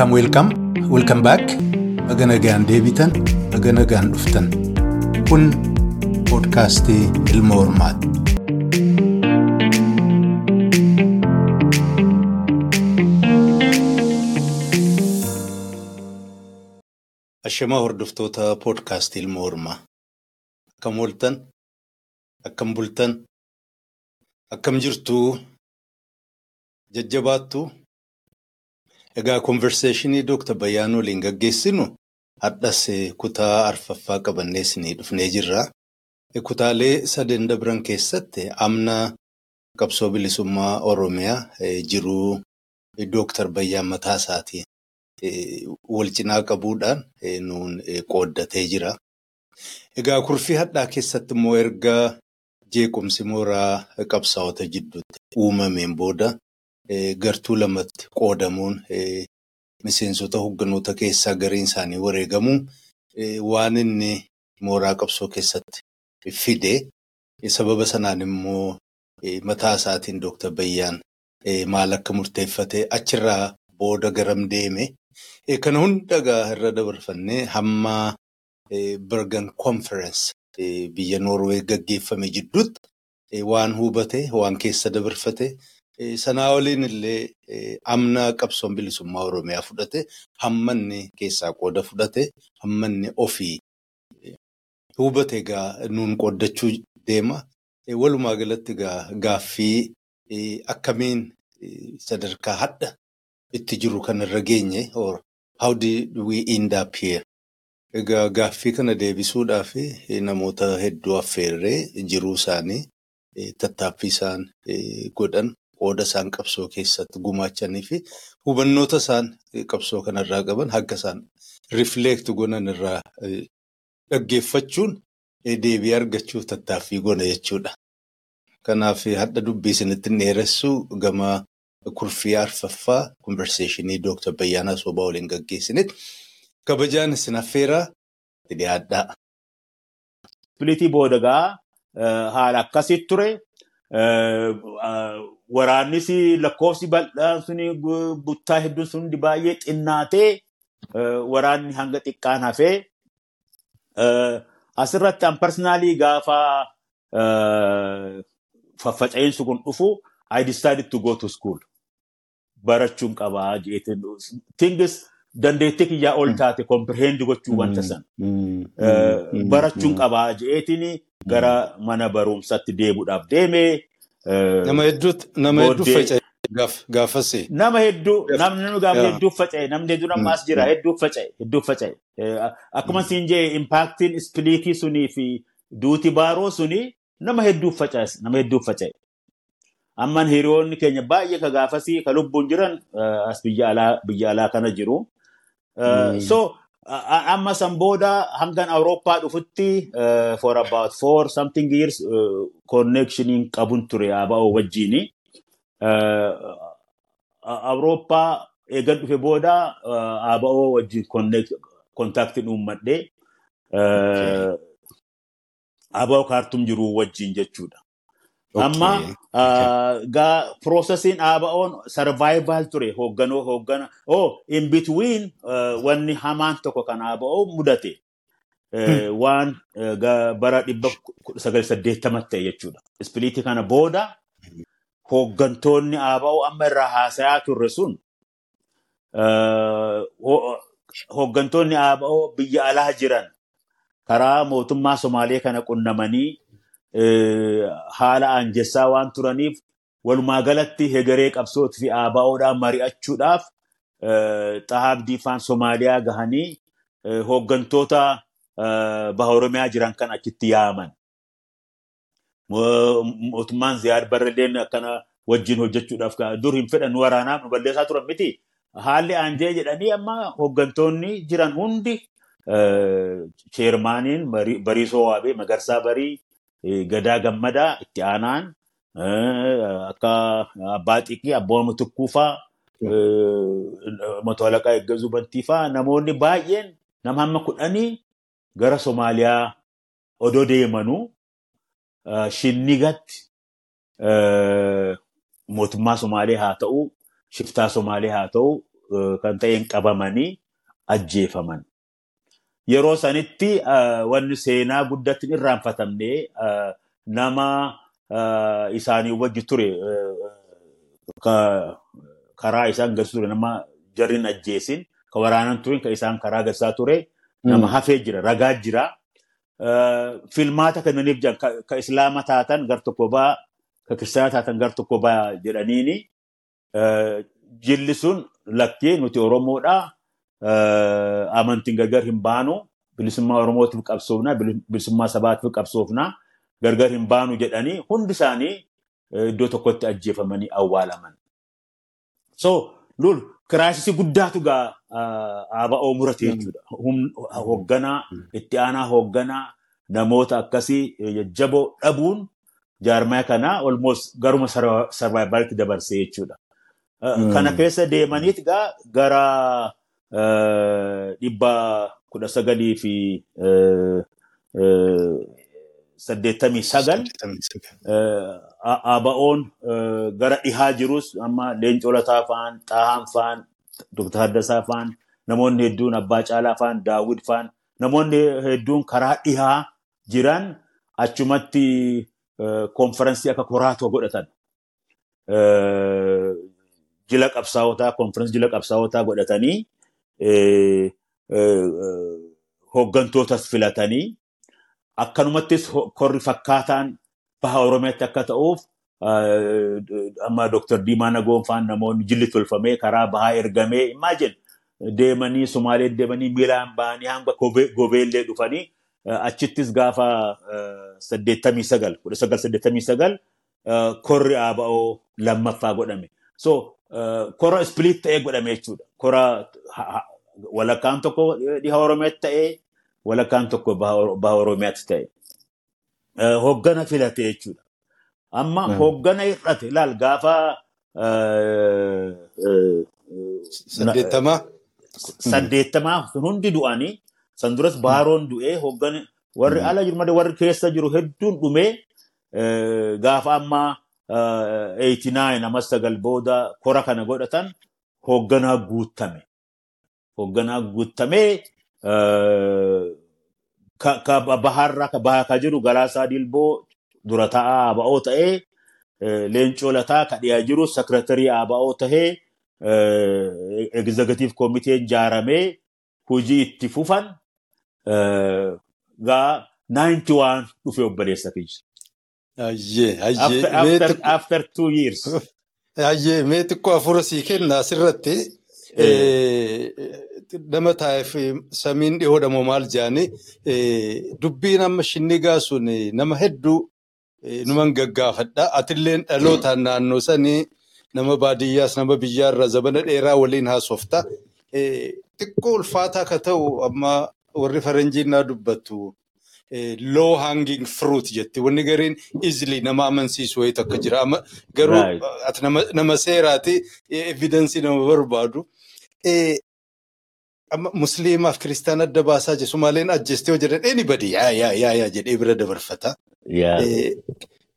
Welcome, welcome, welcome back. Baga nagaan deebitan, baga nagaan dhuftan. Kun poodkaastii Ilma Hormaati. Ashamaa hordoftoota poodkaastii Ilma Hormaa. Akkam ooltan, akkam bultan, akkam jirtuu, jajjabaattuu. Egaa konverseeshinii Dooktar Bayyaan waliin gaggeessinu hadhas kutaa arfaffaa qabannee isinii dhufnee jirra. Kutaalee sadan dabran keessatti amna qabsoo bilisummaa Oromiyaa jiruu Dooktar Bayyaan mataa isaatiin wal cinaa qabuudhaan nuun qooddatee jira. Egaa kurfii hadhaa keessatti immoo erga jeequmsi mooraa qabsaa'ota jidduutti uumameen booda. Gartuu lamatti qoodamuun miseensota hogganoota keessaa gariin isaanii wareegamuun waan inni mooraa qabsoo keessatti fide sababa sanaan immoo mataa isaatiin Dooktar Bayyaan maal akka murteeffate achirraa booda garam deeme. Kana hundagaa irra dabarfannee hamma Bergen Conference biyya Noorwee gaggeeffame jidduutti waan hubate waan keessa dabarfate. Sanaa waliin illee amna qabsoon bilisummaa Oromiyaa fudhate hammanni keessaa qooda fudhate hammanni ofii hubate egaa nuun qooddachuu deema. Walumaa galatti gaaffii akkamiin sadarkaa hadha itti jiru kanarra geenye how did we end up here? Egaa gaaffii kana deebisuudhaaf namoota hedduu affeerree jiruu isaanii tattaaffii isaan godhan. Qooda isaan qabsoo keessatti gumaachanii fi hubannoota isaan qabsoo kanarraa qaban akka isaan rifleekti gonan irraa dhaggeeffachuun deebii argachuuf tattaaffii gona jechuudha. Kanaaf hadha dubbii isinitti dheeressuu gama kurfii arfaffaa konverseeshinii Dooktar Bayyaanaa Soobaa waliin gaggeessinitti kabajaan isin affeeraa dhiyaadhaa. Pilitii boodagaa haala akkasii ture. Waraannis lakkoofsi bal'aan suni buttaa hedduun sun baay'ee xinnaatee waraanni hanga xiqqaan hafee asirratti an personaalii gaafa faffaca'insu kun dhufu I decided to go to school. Barachuun qabaa jeetiin. Tingis dandeettii kiyyaa ol taate kompirehendi gochuu wanta san. Barachuun qabaa jeetiin gara mana barumsaatti deemuudhaaf deemee. Nama hedduu faca'e gaafasee. Nama hedduu namni gaafa hedduu faca'e namni hedduu nama as jira hedduu faca'e hedduu faca'e. Akkuma siin jee impaaktiin ispiliitii sunii fi duuti baaroo sunii nama hedduu faca'e nama hedduu faca'e. Amman hiriyoonni keenya baay'ee ka gaafasii ka lubbuun jiran as biyya alaa kana jiru. So amma san booda hangan Awurooppaa dhufutti for about four something years connectioniin qabun ture ABO wajjini. Awurooppaa eegan dhufe booda ABO wajjin kontaaktiin uummadhe ABO kaartum jiru wajjin jechuudha. Amma gaa piroosesiin ABO'n sarvaayivaal ture hoogganoo hooggana. Oh in between wanni hamaan tokko kan ABO mudate. Waan bara dhibba sagal saddeettamatti ta'e jechuudha. Ispiliitii kana booda hooggantoonni ABO amma irraa haasayaa turre sun hooggantoonni ABO biyya alaa jiran. Karaa mootummaa Somaalee kana qunnamanii haala aanjessaa waan turaniif walumaa galatti hegaree qabsootii fi ABO'dhaan mari'achuudhaaf xahaabdii faan Somaaliyaa gahanii hooggantoota baha Oromiyaa jiran kan achitti yaaman. Mootummaan Ziyaad Barreleen akkana wajjin hojjechuudhaaf dur hin fedhan waraanaaf nu balleessaa turan miti. Haalli aanjee jedhanii amma hooggantoonni jiran hundi cheermaaniin Bariisoo Waabee Magarsaa Barii Gadaa Gammadaa itti aanaan akka Abbaa Xiqii Abbaa Tukkuu faa Moto Alaqaa Eeggazuu Bantii faa namoonni baay'een nama hamma kudhanii gara Somaaliyaa odoo deemanuu shinnigatti mootummaa Somaalee haa ta'u shiftaa Somaalee haa ta'u kan ta'een qabamanii ajjeefaman. Yeroo sanitti wanni seenaa guddatti irraanfatamne nama isaanii wajji ture karaa isaan agarsiisu ture nama jarrin ajjeesin ka waraanan ture ka isaan karaa agarsiisaa ture nama hafee jira ragaa jira. Filmaata kennaniif jiran ka islaama taatan gar tokko baa ka kiristaana taatan gar tokko baa jedhaniini jilli sun lakkee nuti Oromoodha. Amantiin gargar hin baanu bilisummaa Oromootiif qabsoofna bilisummaa sabaatiif qabsoofna gargar hin baanu jedhanii hundi isaanii iddoo tokkotti ajjeefamanii awwaalaman. So lul kiraayisii guddaatu gaa ABO murate jechuudha. Hoogganaa itti aanaa hoogganaa namoota akkasii jajjaboo dhabuun jaarmaya kanaa almost garuma sarvaayivaalitti dabarsee jechuudha. Kana keessa deemaniit gaa gara dhibba kudha sagalii fi saddeettamii sagal ABO'n gara dhihaa jirus amma Leencoo Lataa fa'aan, Xaahaan fa'aan, Dr. Haddasaa fa'aan, namoonni hedduun Abbaa Caalaa fa'aan, Daawud fa'aan, namoonni hedduun karaa dhihaa jiran achumatti konferansii akka koraatoo godhatan. Jila qabsaa'otaa, konferansii jila qabsaa'otaa godhatanii hooggantootas filatanii akkanumattis korri fakkaataan baha Oromiyaatti akka ta'uuf amma Dr. Diimaa Nagoon fa'aan namoonni jilli tolfamee karaa bahaa ergamee imagine deemanii Sumaaleen deemanii miilaan bahanii hanga gobeellee dhufanii achittis gaafa saddeettamii sagal kudha sagal saddeettamii sagal korri ABO lammaffaa godhame. So kora ispiliit ta'ee godhame jechuudha. Kora walakkaan tokko dhiha Oromiyaatti ta'ee walakkaan tokko baha Oromiyaatti ta'e. Hooggana filate jechuudha. Amma hooggana hir'ate ilaal gaafa saddeettamaa saddeettamaa hundi du'anii san duras baaroon du'ee hooggana warri ala jiru warri keessa jiru hedduun dhumee gaafa amma 89 amma sagal booda kora kana godhatan hoogganaa guuttame. Hoogganaa guuttamee ka baharra ka bahaa ka jiru Galaasaa Dilboo dura taa'aa ABO ta'ee Leencoo Lataa ka dhiyaa jiru sekiretarii ABO ta'ee egzegatiif koomiteen ijaaramee hojii itti fufan gaa 91 dhufee obboleessa kiyya. Ayyee ayyee after, two years. ayyee mee xiqqoo afura sii kenna asirratti nama taa'eef samiin dhihoodhamoo maal jedhani dubbiin amma shinnigaa sun nama hedduu numan gaggaafadha atilleen dhalootaan naannoo sanii nama baadiyyaas nama biyyaarra zabana dheeraa waliin haasofta xiqqoo ulfaataa ka ta'u amma warri faranjiin naa dubbattu low hanging fruit jetti wanni gariin easily nama amansiisu wayii takka jira garuu nama- seeraati evidensii nama barbaadu. amma musliimaaf kiristaana adda baasaa jiru Sumaaleen ajjeestee yoo jedhan anybody yaa yaa yaa yaa jedhee bira dabarfata. Eh,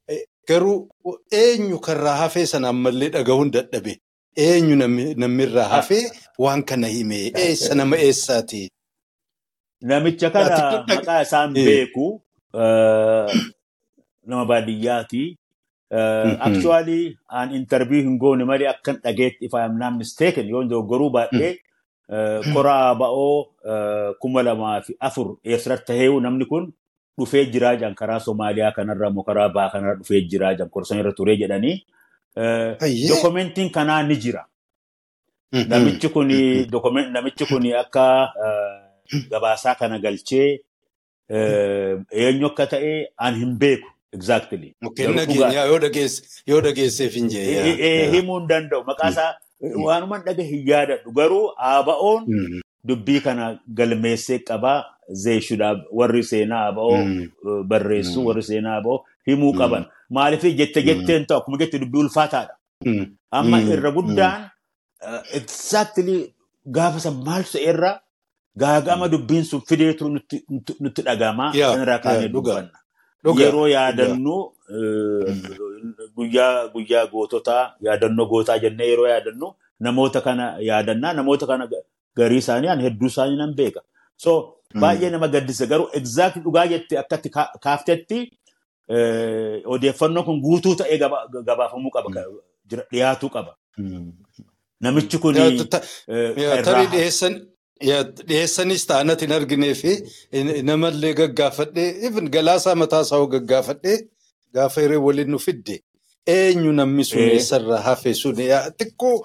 eh, Garuu eenyu karraa hafee sana ammallee dhagahuun dadhabe. Eenyu namni namni irraa hafee waan kana hime eessa nama eessaati. Namicha kana maqaa isaan beeku nama baadiyyaati. Actually, an interview hin goone malee akkan dhageetti if I am not mistaken yoo dogoggoruu baadhee eh, kora ba'oo eh, kuma lamaa fi afur eessatti tahee namni kun dhufee jiraa jiran karaa Somaaliyaa kanarra immoo karaa baa kanarra dhufee jiraa jiran korsan irra turee jedhanii. Dokumentiin kanaa ni jira. Namichi kun akka gabaasaa kana galchee eh, eenyu akka ta'e an hin beeku exactly. Mukkeen Garuu nageenya dhugaa- yoo dhageesse yoo dhageesseef hin jee. Eh, eh, himuu hin danda'u. Maqaa isaa waanuma dhaga hin yaadadhu. Garuu ABO'n dubbii kana galmeessee qabaa zeeshuudhaaf warri seenaa ABO eh, barreessu Mm. warri seenaa ABO himuu qaban. Maaliif jette jetteen ta'u akkuma jette dubbii ulfaataadha. Amma Mm. irra guddaan exactly gaafa san maal ta'erra gaagama dubbiin sun fideetu nutti dhagama. Sanirraa kaanee dubbanna. Yeroo yaadannu uh, guyyaa goototaa yaadannoo gootaa jennee yeroo yaadannu namoota kana yaadannaa namoota kana garii isaanii an hedduu isaanii nan beeka. So baay'ee nama gaddisa garuu exact dhugaa jette akkatti kaaftetti odeeffannoon kun guutuu ta'ee gabaafamuu qaba dhiyaatuu qaba. Namichi kun tarii dhiyeessan dhiyeessanis ta'anatti hin arginee fi namallee gaggaafadhee even galaasaa mataasaa hoo gaggaafadhee gaafa hiree waliin nu fidde eenyu namni sun eessarraa hafe sun xiqqoo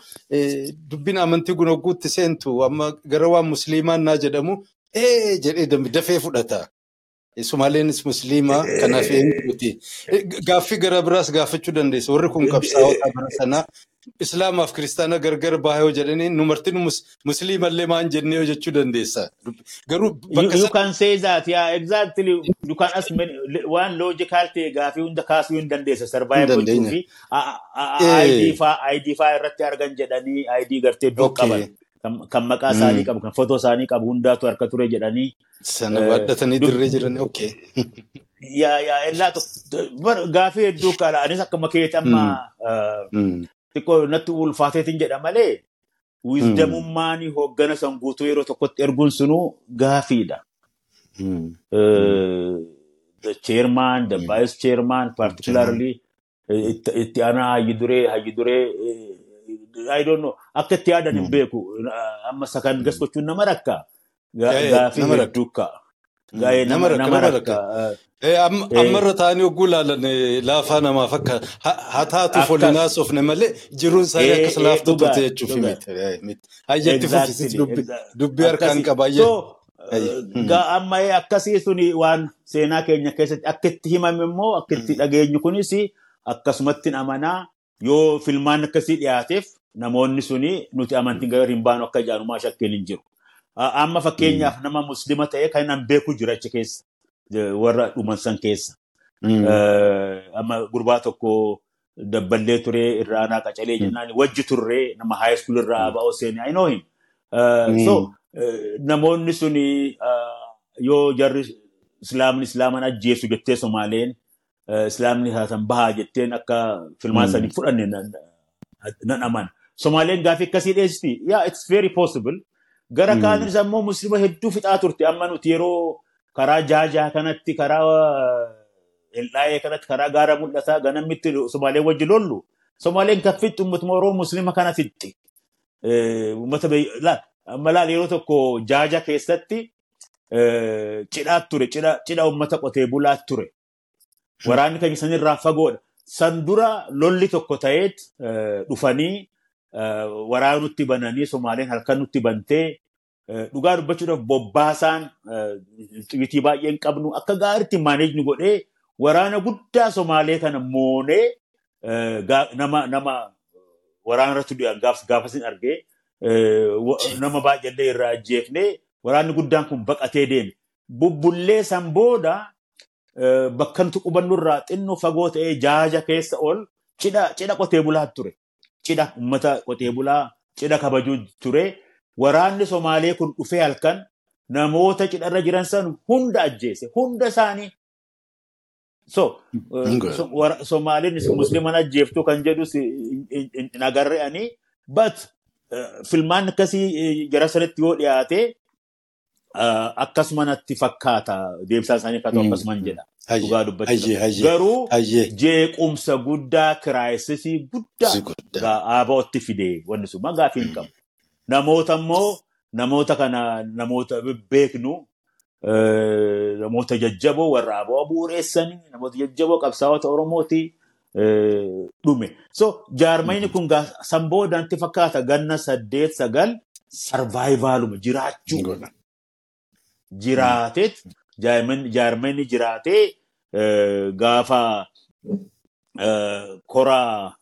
dubbin amantii kun hogguutti seentu amma gara waan musliimaan naa jedhamu ee jedhee dafee fudhata. Sumaaleenis musliimaa kanaaf eenyuuti. Gaaffii gara biraas gaafachuu dandeessa. Warri kun qabsaa'ota bara sanaa Islaamaaf kiristaana gargar baay'oo jedhanii nu martin musliimallee maan jennee jechuu dandeessa. Garuu bakka You can say that, yeah, exactly. You can ask many, waan logical ta'e gaafii hunda kaasuu hin dandeessa. Survive gochuu fi ID faa irratti argan jedhanii ID gartee iddoo qaban. Kan maqaa isaanii qabu, kan footoo isaanii qabu hundaatu harka ture jedhanii. Sana baadhatanii dirree jiran, okay. Yaa yaa gaafii hedduu qala. Anis akkuma keeti amma xiqqoo natti ulfaateetiin jedha malee wiizdamummaan hooggana san guutuu yeroo tokkotti erguun sunuu gaafiidha. The chairman, the vice chairman, particularly itti aanaa hayyi duree hayyi duree know. Akka itti yaadan hin beeku amma sakan gas gochuun nama rakka? Gaafii hedduu ka'a. Nama rakka. Ammarra ta'anii hogguu ilaalan laafaa namaaf akka haa taatu folinaa soofne malee jiruun isaanii akkas laaftuu turte jechuuf miti. Hayyetti fufisis dubbii harkaan qaba. Amma akkasii suni waan seenaa keenya keessatti akka itti himame immoo akka itti dhageenyu kunis akkasumatti amanaa yoo filmaan akkasii dhiyaateef namoonni suni nuti amantiin gara hin baanu akka jaanumaa shakkeen hin jiru. Amma fakkeenyaaf nama muslima ta'e kan nan beeku jira achi keessa. warra dhuman san keessa. Amma gurbaa tokko dabballee ture irraanaa qacalee jennaan wajji turree nama high school irraa ba'oo seenee I know him. So namoonni suni yoo jarri islaamni islaaman ajjeesu jettee Somaaleen islaamni haatan bahaa jetteen akka filmaan sanii fudhanne nan amana. Somaaleen gaafii akkasii dhiyeessiti. Yeah, it's very possible. Gara kaanis ammoo muslima hedduu fixaa turte amma nuti yeroo karaa jaajaa kanatti karaa eldaa'ee kanatti karaa gaara mul'ataa ganamitti Somaaleen wajji lollu. Somaaleen kan fixxu uummatuma Oromoo Musliima kana fixxi. Uummata amma laal yeroo tokko jaaja keessatti cidhaa ture cidha uummata qotee bulaa ture. Waraanni keenya sanirraa fagoodha. San dura lolli tokko ta'eet dhufanii waraanutti bananii Somaaleen halkan nutti bantee dhugaa dubbachuudhaaf bobbaasaan xibitii baay'ee hin qabnu akka gaariitti maaneejni godhee waraana guddaa Somaalee kana moonee nama nama waraana irratti du'an gaafasin argee nama baay'eellee irraa ajjeefnee waraanni guddaan kun baqatee deeme. Bubbullee san booda bakka nuti qubannu irraa xinnoo fagoo ta'ee jaaja keessa ol cidha qotee bulaa ture. Cidha uummata qotee bulaa cidha kabajuu ture. Waraanni Somaalee kun dhufee halkan namoota cidharra jiran san hunda ajjeese. Hunda isaanii. So, Somaaleen musliiman ajjeeftuu kan jedhus hin agarre'anii. But filmaan akkasii jara sanatti yoo dhiyaate akkasuma natti fakkaata deemsaa isaanii akka ta'u akkasuman jedha. Dhugaa dubbachuudha. Garuu jeequmsa guddaa kiraayisisii guddaa aaba'ootti fide wanni sun magaafii hin qabu. Namoota immoo namoota kana namoota beeknu namoota jajjaboo warra aboo bu'uureessanii namoota jajjaboo qabsaa'ota Oromooti dhume. So jaarmayni kun san boodantti fakkaata ganna saddeet sagal sarvaayivaaluma jiraachuu. Jiraateet jaarmayni jiraatee gaafa koraa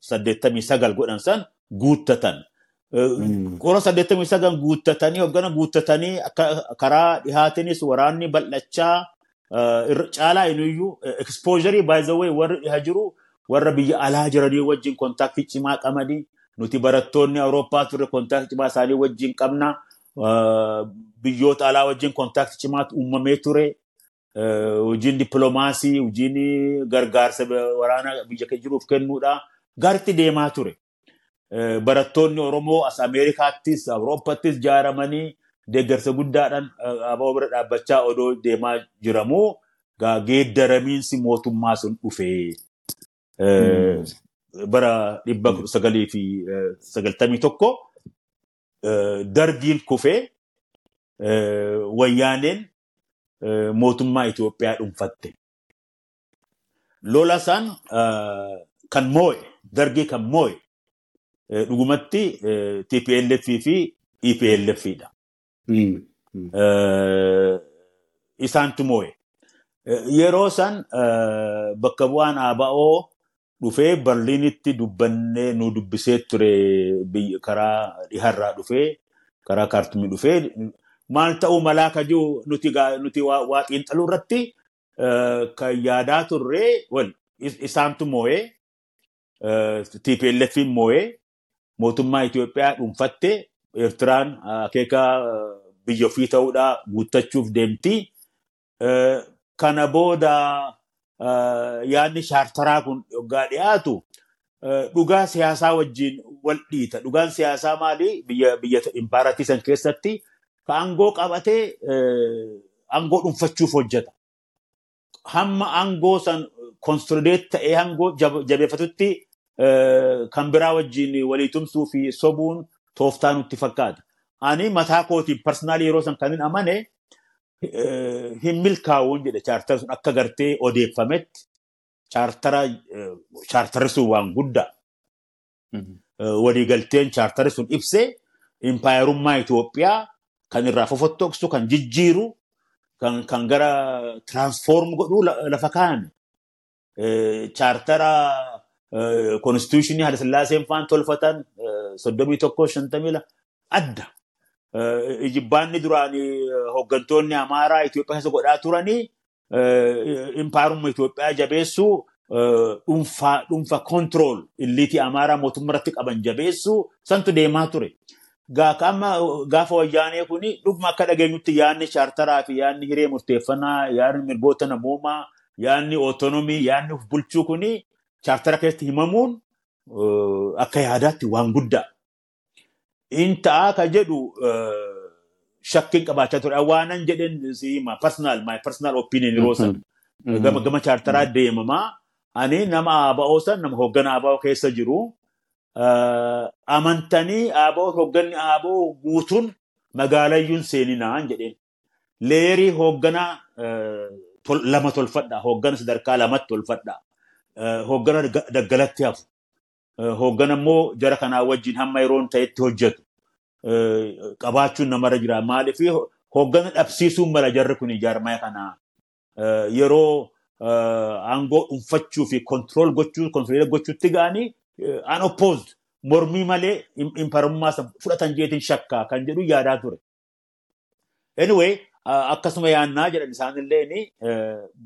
saddeettamii sagal godhan san guuttatan. Kora saddeettamii sagal guuttatanii hoggana guuttatanii karaa dhihaatinis waraanni bal'achaa caalaa inuyyuu the way warri dhiha jiru warra biyya alaa jiranii wajjin kontaaktii cimaa qabanii nuti barattoonni Awurooppaa turre kontaaktii cimaa isaanii wajjin qabna. Biyyoota alaa wajjin kontaaktii cimaatu uumamee ture. Hojiin dippiloomaasii, hojiin gargaarsa waraana biyya jiruuf kennuudha. Gaaritti deemaa ture. barattoonni Oromoo as Ameerikaattis Awurooppaattis ijaaramanii deeggarsa guddaadhaan aboo bira dhaabbachaa odoo deemaa jiramuu geeddaramiinsi mootummaa sun dhufee bara dhibba sagalii fi sagaltamii tokko dargiin kufee wayyaaneen mootummaa Itoophiyaa dhuunfatte. Lola san kan moo'e dargii kan moo'e dhugumatti TPLF fi EPLF dha. Isaantu moo'e. Yeroo san bakka bu'aan ABO dhufee Berliinitti dubbannee nu dubbisee ture karaa dhiharraa dhufee karaa kaartumii dhufee maal ta'uu malaa ka jiru nuti waa xiinxaluu irratti kan yaadaa turre wal isaantu moo'ee TPLF moo'ee mootummaa Itoophiyaa dhuunfatte Eertiraan akeeka biyya ofii ta'uudhaa guuttachuuf deemti. Kana booda yaadni shaartaraa kun yoggaa dhiyaatu dhugaa siyaasaa wajjin wal dhiita. Dhugaan siyaasaa maali? Biyya impaaratii san keessatti ka aangoo qabatee aangoo dhuunfachuuf hojjeta. Hamma aangoo san konsolideet ta'ee aangoo jabeeffatutti kan biraa wajjin walii tumsuu fi sobuun tooftaa nutti fakkaata. Ani mataa kootiin parsanaalii yeroo san kan amane hin milkaa'uun jedhe chaartara sun akka gartee odeeffametti chaartara chaartarri sun waan guddaa. Waliigalteen chaartarri sun ibsee impaayerummaa Itoophiyaa kan irraa fofottoksu kan jijjiiru kan gara tiraansfoorm godhuu lafa kaa'ame. Chaartara konstituushinii Haile Sillaaseen faan tolfatan soddomii tokko shantamii adda. Ijibbaanni duraan hooggantoonni Amaaraa Itoophiyaa keessa godhaa turanii impaayerummaa Itoophiyaa jabeessuu dhuunfa kontirool illiitii Amaaraa mootummaa irratti qaban jabeessuu santu deemaa ture. Gaafa wayyaanee kuni dhuguma akka dhageenyutti yaadni chaartaraa fi yaadni hiree murteeffannaa yaadni mirgoota namoomaa yaadni ootonomii yaadni of bulchuu kuni chaartara keessatti himamuun akka yaadaatti waan guddaa. Intaa ka jedhu shakkiin qabaachaa ture. Waanan jedhen siima personal my personal opinion yeroo san gama gama chaartaraa deemamaa. Ani nama ABO san nama hoogganaa ABO keessa jiru. Amantanii ABO hoogganni ABO guutuun magaalayyuun seeninaan jedheen. Leerii hoogganaa lama tolfadha. Hooggana sadarkaa lamatti tolfadha. Hooggana daggalatti hafu. Hooggana immoo jara kanaa wajjin hamma yeroon ta'etti hojjetu. Qabaachuun namarra jira. Maaliif hooggana dhabsiisuun mala jarri kun jaarmaya kanaa. Yeroo aangoo dhuunfachuu fi kontirool gochuu, kontirool gochuutti ga'anii unopposed mormii malee imparummaa fudhatan jeetiin shakkaa kan jedhu yaadaa ture. Anyway, akkasuma yaannaa jedhan isaanillee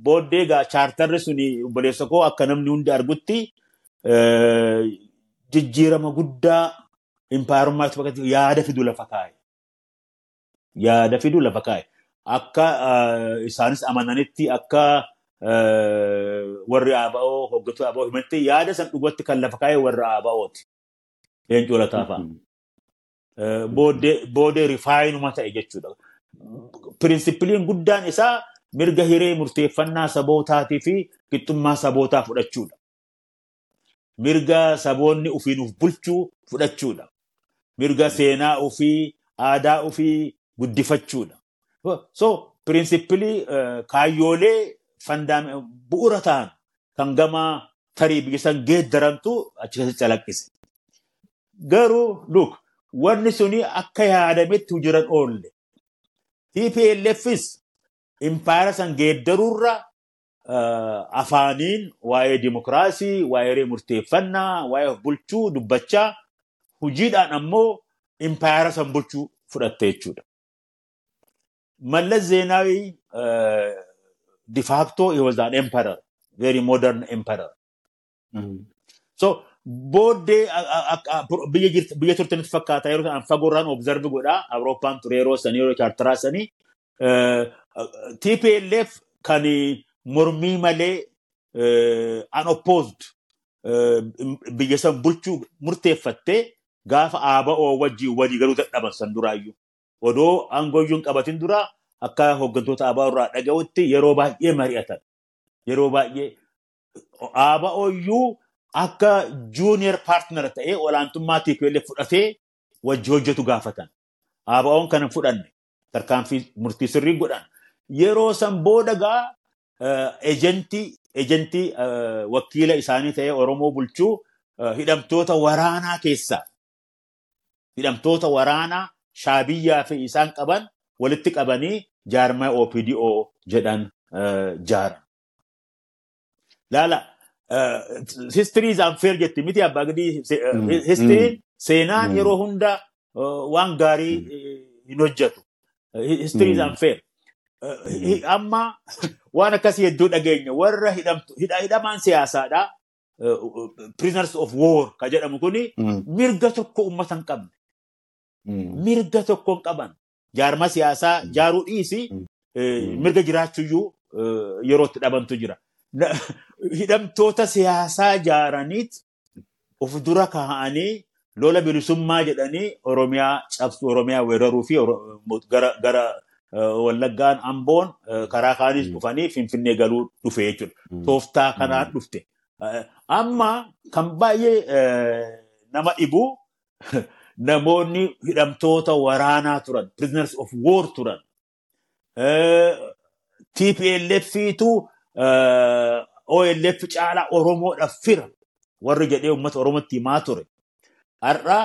booddee chaartarri suni obboleessa koo akka namni hundi argutti jijjiirama guddaa impaayerummaa Itoophiyaa yaada fidu lafa kaa'e. Yaada fidu lafa kaa'e. Akka isaanis amananitti akka warri ABO hooggantoota ABO himatti yaada san dhugatti kan lafa kaa'e warra ABO'ti. Leencoo lataa fa'a. Booddee rifaayinuma ta'e jechuudha. Pirinsipiliin guddaan isaa mirga hiree murteeffannaa sabootaatii fi qixxummaa sabootaa fudhachuudha. Mirga saboonni ofiin of bulchuu fudhachuudha. Mirga seenaa ofii, aadaa ofii guddifachuudha. So, pirinsipilii kaayyoolee bu'uura ta'an kan gama tarii biyya san geeddaramtu achi keessatti calaqqise. Garuu luk wanni suni akka yaadametti hojiirra oolle. TPLFis impaayera san geeddaruurra afaaniin waa'ee dimokiraasii, waa'ee murteeffannaa, waa'ee of bulchuu dubbachaa hojiidhaan ammoo impaayera san bulchuu fudhatte jechuudha. Mallas Zeenaawii de facto he was an emperor, very modern emperor. So booddee biyya turtanitti fakkaata yeroo ta'an fagoorraan observe godhaa Awurooppaan ture yeroo sanii yeroo chaartaraa sanii TPLF kan mormii malee unopposed biyya san bulchuu murteeffattee gaafa ABO wajjin walii galuu dadhaban san duraayyuu. Odoo aangooyyuun qabatin dura akka hooggantoota ABO irraa dhaga'utti yeroo baay'ee mari'atan. Yeroo baay'ee ABOyyuu akka juuniyer paartiner ta'ee olaantummaa TPLF fudhatee wajji hojjetu gaafatan. ABO'n kan hin fudhanne tarkaanfii murtii sirrii godhan. Yeroo san booda gaa ejentii wakiila isaanii ta'ee Oromoo bulchuu hidhamtoota waraanaa keessaa hidhamtoota waraanaa shaabiyyaa fi isaan qaban walitti qabanii jaarmaa OPDO jedhan jaaran. Laala history is unfair jetti miti abbaa gadii history seenaan yeroo hunda waan gaarii hin hojjetu. History is unfair. Amma waan akkasii hedduu dhageenya warra hidhamaan siyaasaadhaa prisoners of war ka jedhamu kuni mirga tokko uummata hin qabne. Mirga tokko hin qaban. Jaarma siyaasaa jaaruu dhiisi mirga jiraachuyyuu yeroo itti dhabantu jira. Hidhamtoota siyaasaa jaaraniit of dura kaa'anii lola bilisummaa jedhanii Oromiyaa cabsu Oromiyaa weeraruu fi gara Wallaggaan Amboon karaa kaanis dhufanii Finfinnee galuu dhufe jechuudha. Tooftaa kanaan dhufte. Amma kan baay'ee nama dhibu namoonni hidhamtoota waraanaa turan, prisoners of war turan. TPLFiitu OLF caalaa Oromoodhaaf fira warri jedhee uummata Oromootti himaa ture. Har'a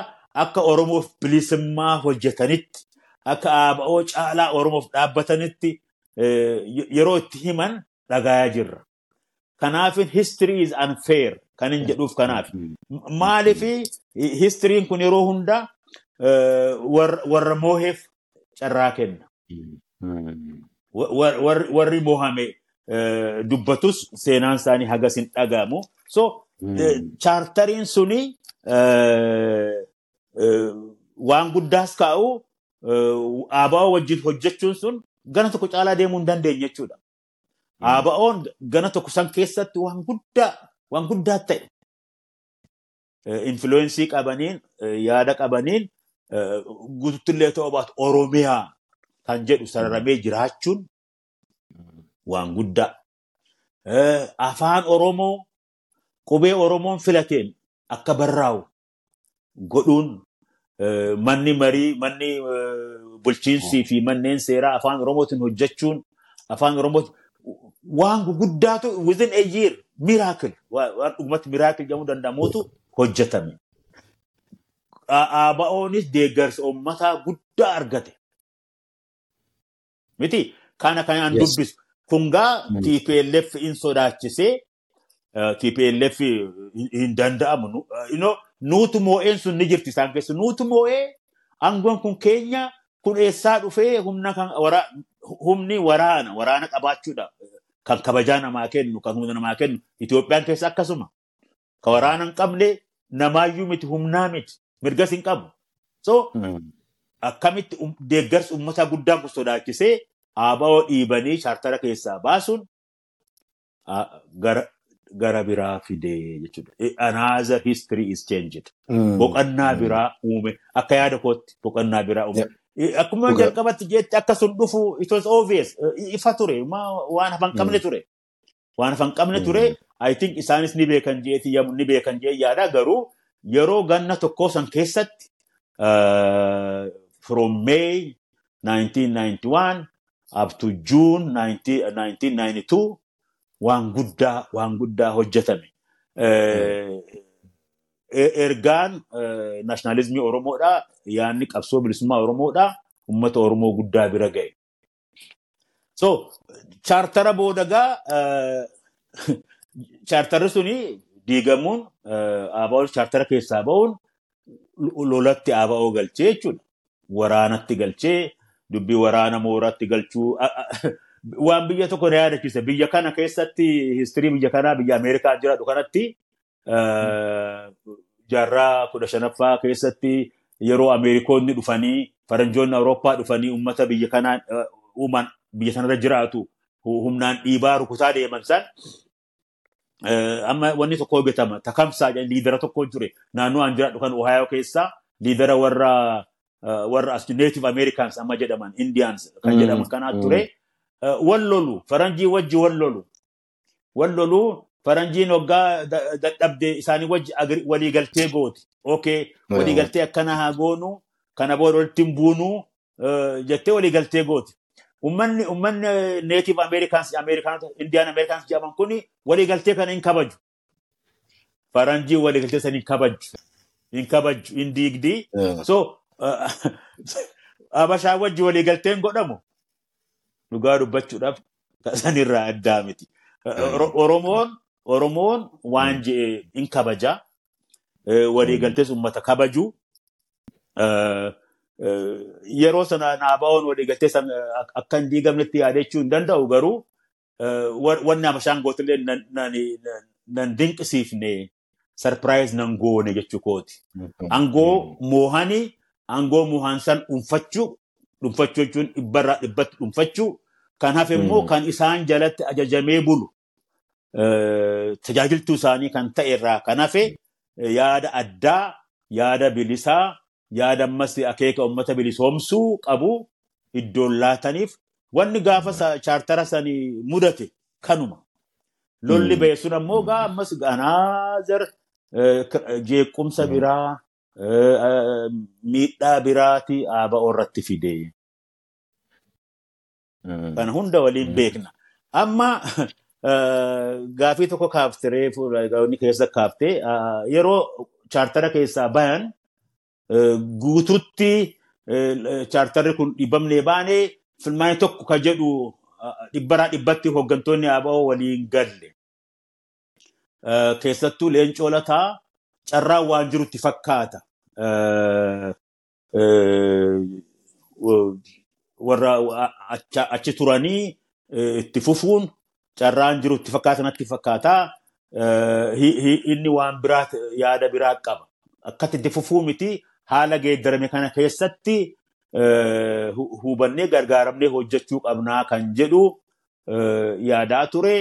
akka Oromoof bilisummaa hojjetanitti akka ABO caalaa Oromoof dhaabbatanitti yeroo itti himan dhagayaa jirra. Kanaaf history is unfair kan hin jedhuuf kanaaf. Maaliif histiriin kun yeroo hunda warra mooheef carraa kenna. Warri moohame dubbatus seenaan isaanii hagas hin dhagahamu. So chaartariin suni waan guddaas kaa'u ABO wajjin hojjechuun sun gana tokko caalaa deemuu hin dandeenye jechuudha. ABO'n gana tokko san keessatti waan guddaa waan guddaa ta'e influensii qabaniin yaada qabaniin guututtillee ta'uu baatu Oromiyaa kan jedhu sararamee jiraachuun waan guddaa. Afaan Oromoo qubee Oromoon filateen akka barraa'u godhuun manni marii manni bulchiinsii fi manneen seeraa afaan Oromootiin hojjechuun afaan Oromootiin waan guddaatu within a year miracle waan dhugumatti miracle jedhamuu danda'amuutu hojjetame. ABO'oonis deeggarsa uummataa guddaa argate. Miti kana kanaan dubbisu. Kungaa TPLF in sodaachisee TPLF hin danda'amu. Nuutu moo'een sun ni jirti isaan keessa. Nuutu moo'ee aangoon kun keenya kun eessaa dhufee humni waraana waraana qabaachuudha. Kan kabajaa namaa kennu kan humna namaa kennu Itoophiyaan keessa akkasuma. Kan waraana hin qabne namaayyuu miti humnaa miti mirgas hin qabu. So akkamitti deeggarsi uummataa guddaan kun sodaachisee ABO dhiibanii chaartara keessaa baasuun gara biraa fidee jechuudha. Another history is changed. Boqonnaa biraa uume. Akka yaada kootti boqonnaa biraa uume. Akkuma jalqabatti jetti akka sun dhufu it was obvious. Ifa ture. Waan hafan qabne ture. Waan hafan qabne ture I think isaanis ni beekan jeeti ni beekan jee yaada. Garuu yeroo ganna tokkoo san keessatti from May 1991 up to June 1992 waan guddaa waan guddaa hojjetame. Ergaan naashinaalizimii Oromoodhaa yaadni qabsoo bilisummaa Oromoodhaa uummata Oromoo guddaa bira ga'e. So chaartara boodagaa chaartarri suni diigamuun ABO chaartara keessaa ba'uun lolatti ABO galchee jechuudha. Waraanatti galchee dubbii waraana mooratti galchuu waan biyya tokko na yaadachiise. Biyya kana keessatti histirii biyya kanaa biyya Ameerikaa jiraatu kanatti jaarraa kudha shanaffaa keessatti yeroo Ameerikoonni dhufanii faranjoonni Awurooppaa dhufanii uummata biyya kanaa uuman biyya sanarra jiraatu humnaan dhiibaa rukutaa deeman san amma wanni tokko hojjetama takamsaa liidera tokko ture. Naannoo an jiraadhu kan Ohio keessaa liidera warra warra as native Americans amma jedhaman Indians kan jedhaman kanaa ture wal lolu faranjii wajji wal lolu wal lolu faranjiin waggaa dadhabde isaanii wajji waliigaltee gooti okay waliigaltee akkana haa goonu kana booda walitti hin buunu jettee waliigaltee gooti. Ummanni ummanni native Americans Americans Indian Americans jedhaman kuni waliigaltee kana hin kabaju. Faranjii waliigaltee sana hin kabaju. Hin kabaju hin diigdi. So Habashaa wajji waliigalteen godhamu dhugaa dubbachuudhaaf sanirraa addaa miti. Oromoon waan je'e hin kabaja. Waliigaltees uummata kabaju. yeroo sana naaba'oon waliigaltee akka hin diigamnetti yaadachuu hin danda'u garuu wanni habashaan gootillee nan dinqisiifne sarpiraayiz nan goone jechuu kooti. Angoo moohanii angoo moohan san dhuunfachuu dhuunfachuu jechuun dhibbarraa dhibbatti dhuunfachuu kan hafe immoo kan isaan jalatti ajajamee bulu tajaajiltuu isaanii kan ta'e irraa kan hafe yaada addaa yaada bilisaa yaada ammas akeeka uummata bilisoomsuu qabu iddoon laataniif wanni gaafa chaartara sanii mudate kanuma. Lolli ba'e sun ammoo gaa ammas ganaazar jeequmsa biraa miidhaa biraati ABO irratti fide. Kana hunda waliin beekna. Amma gaafii tokko kaaftiree fuula keessa kaaftee yeroo chaartara keessaa bayan guututti chaartarri kun dhibbamnee baanee filmaanii tokko ka jedhu dhibbaraa dhibbatti hooggantoonni ABO waliin galle. Keessattuu leencoo lataa carraan waan jirutti fakkaata. Warra achi turanii itti fufuun carraan jirutti fakkaata natti fakkaata. Inni waan biraa yaada biraa qaba. Akkatti itti fufuu miti haala geeddarame kana keessatti hubannee gargaaramnee hojjechuu qabnaa kan jedhu yaadaa ture.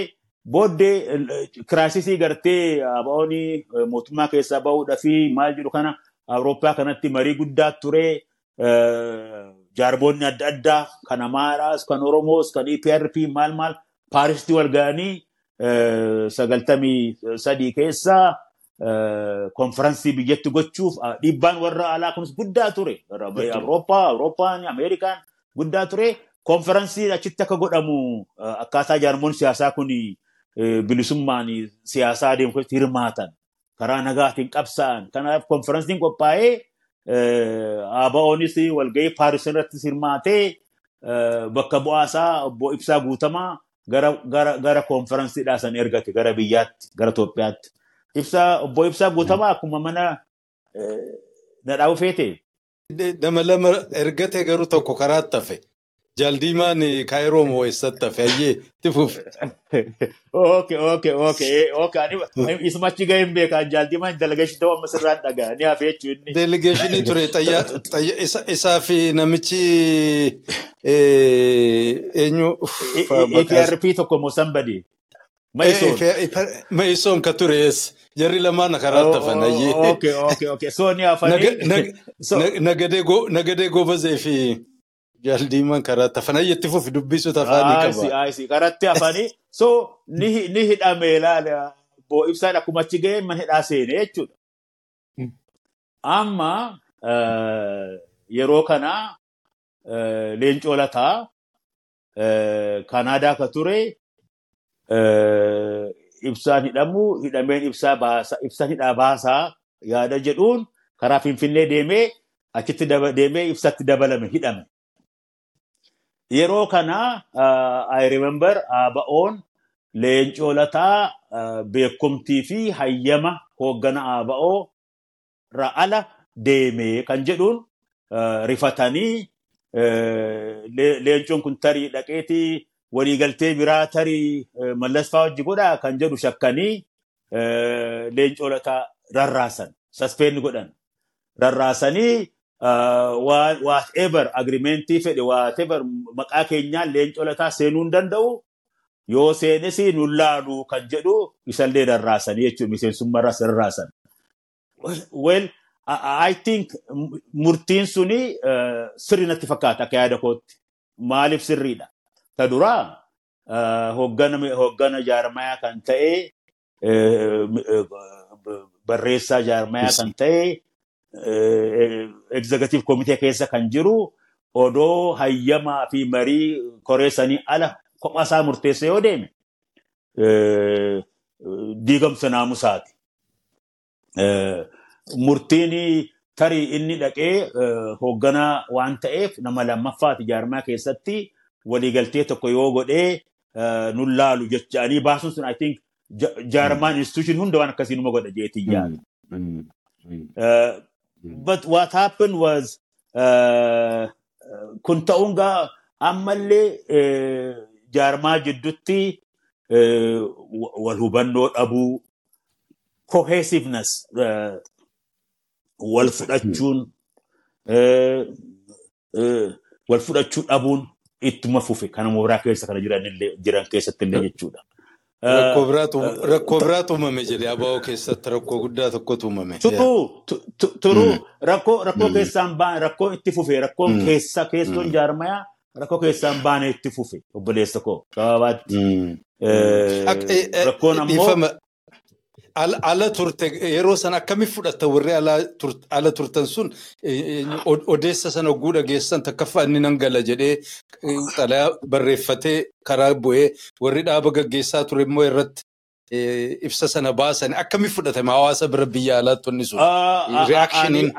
Booddee kiraasisii gartee ABO'n mootummaa keessaa bahuudhaa fi maal jedhu kana Awurooppaa kanatti marii guddaa ture. Jaarboonni adda addaa kan Amaaraas, kan Oromoos, kan EPRP maal maal Paarisitti wal ga'anii sagaltamii sadii keessaa konferansii biyyatti gochuuf dhiibbaan warra alaa kunis guddaa ture. Awurooppaa, Awurooppaan, Ameerikaan guddaa ture. Konferansiin achitti akka godhamu akkaataa jaarmoonni siyaasaa kun bilisummaan siyaasaa keessatti hirmaatan karaa nagaatiin qabsa'an. Kanaaf konferansiin qophaa'ee ABO'nis walgahii Paaris irratti hirmaatee bakka bu'aasaa obbo Ibsaa Guutamaa gara konferansiidhaa san ergate gara biyyaatti gara Itoophiyaatti. Obbo Ibsaa Guutamaa akkuma mana nadhaa'u feete. Nama lama ergate garuu tokko karaatti hafe. Jaaldiimaan kaayiroo moo eessatti hafe ayyee itti fufe. Oke oke oke oke isumachi gaheen beekaa jaaldiimaan delegeeshinii ta'uu amma sirraan dhagaa ni hafe jechuun. Delegeeshinii ture isaa fi namichi eenyu. EPRP tokko moo sanbadi. Ma'isoon ka ture eessa. Jarri lamaan karaatti hafan ayyee. Oke oke oke soo ni hafanii. Nagadee gobazee fi. Jaaldiimaan karaatti hafan ayyatti fufi dubbisuuf afaanii qaba. Aayisi karatti hafanii so ni hidhame ilaala boo ibsaan akkuma achi ga'e man hidhaa seene jechuudha. Amma yeroo kana leencoo lataa Kanaadaa ka ture ibsaan hidhamu hidhameen ibsaan hidhaa baasaa yaada jedhuun karaa Finfinnee deemee achitti deemee ibsatti dabalame hidhame. Yeroo kana I remember ABO'n leencoo lataa beekumtii fi hayyama hooggana ABO irraa ala deemee kan jedhuun rifatanii leencoon kun tarii dhaqeetii waliigaltee biraa tarii mallasfaa hojii godhaa kan jedhu shakkanii leencoo lataa rarraasan. Saspeenni godhan. Rarraasanii whatever agreementii fedhe whatever maqaa keenyaan leencoo lataa seenuu hin danda'u yoo seenes nun laalu kan jedhu isallee rarraasanii jechuudha miseensummaarraas rarraasan. Well, I think murtiin suni sirri natti fakkaata akka yaada kootti. Maaliif sirriidha? Ta duraa hooggana jaarmayaa kan ta'e barreessaa jaarmayaa kan ta'e egzegatiif komitee keessa kan jiru odoo hayyamaa fi marii koreessanii ala kophasaa murteessa yoo deeme diigamsa naamusaati. Murtiin tarii inni dhaqee hoogganaa waan ta'eef nama lammaffaati jaarmaa keessatti waliigaltee tokko yoo godhee nun laalu jechanii baasuun sun I think jaarmaan institution hunda waan akkasii numa godha jeetii yaadu. But what happened was kun ta'uun gaa ammallee jaarmaa jidduutti wal hubannoo dhabuu cohesiveness wal fudhachuun wal fudhachuu dhabuun ittuma fufe. Kana mooraa keessa kana jiran keessatti illee jechuudha. Rakkoo biraatu uumame jedhee abaa'oo keessatti rakkoo guddaa tokkotu uumame. Turuu rakkoo keessaan baane rakkoo itti fufe rakkoon keessa keessoon jaarmayaa rakkoo keessaan baane itti fufe obboleessa koo gabaabatti. Rakkoon ammoo. Ala turte yeroo sana akkamitti fudhatta warri ala turtan sun? Odeessa sana oguu dhageessan takkaffaa inni nan gala jedhee xalayaa barreeffatee karaa bu'ee warri dhaaba gaggeessaa ture immoo irratti ibsa sana baasan akkamitti fudhatame hawaasa bira biyya alaatti wanni sun. Reaakshiniin.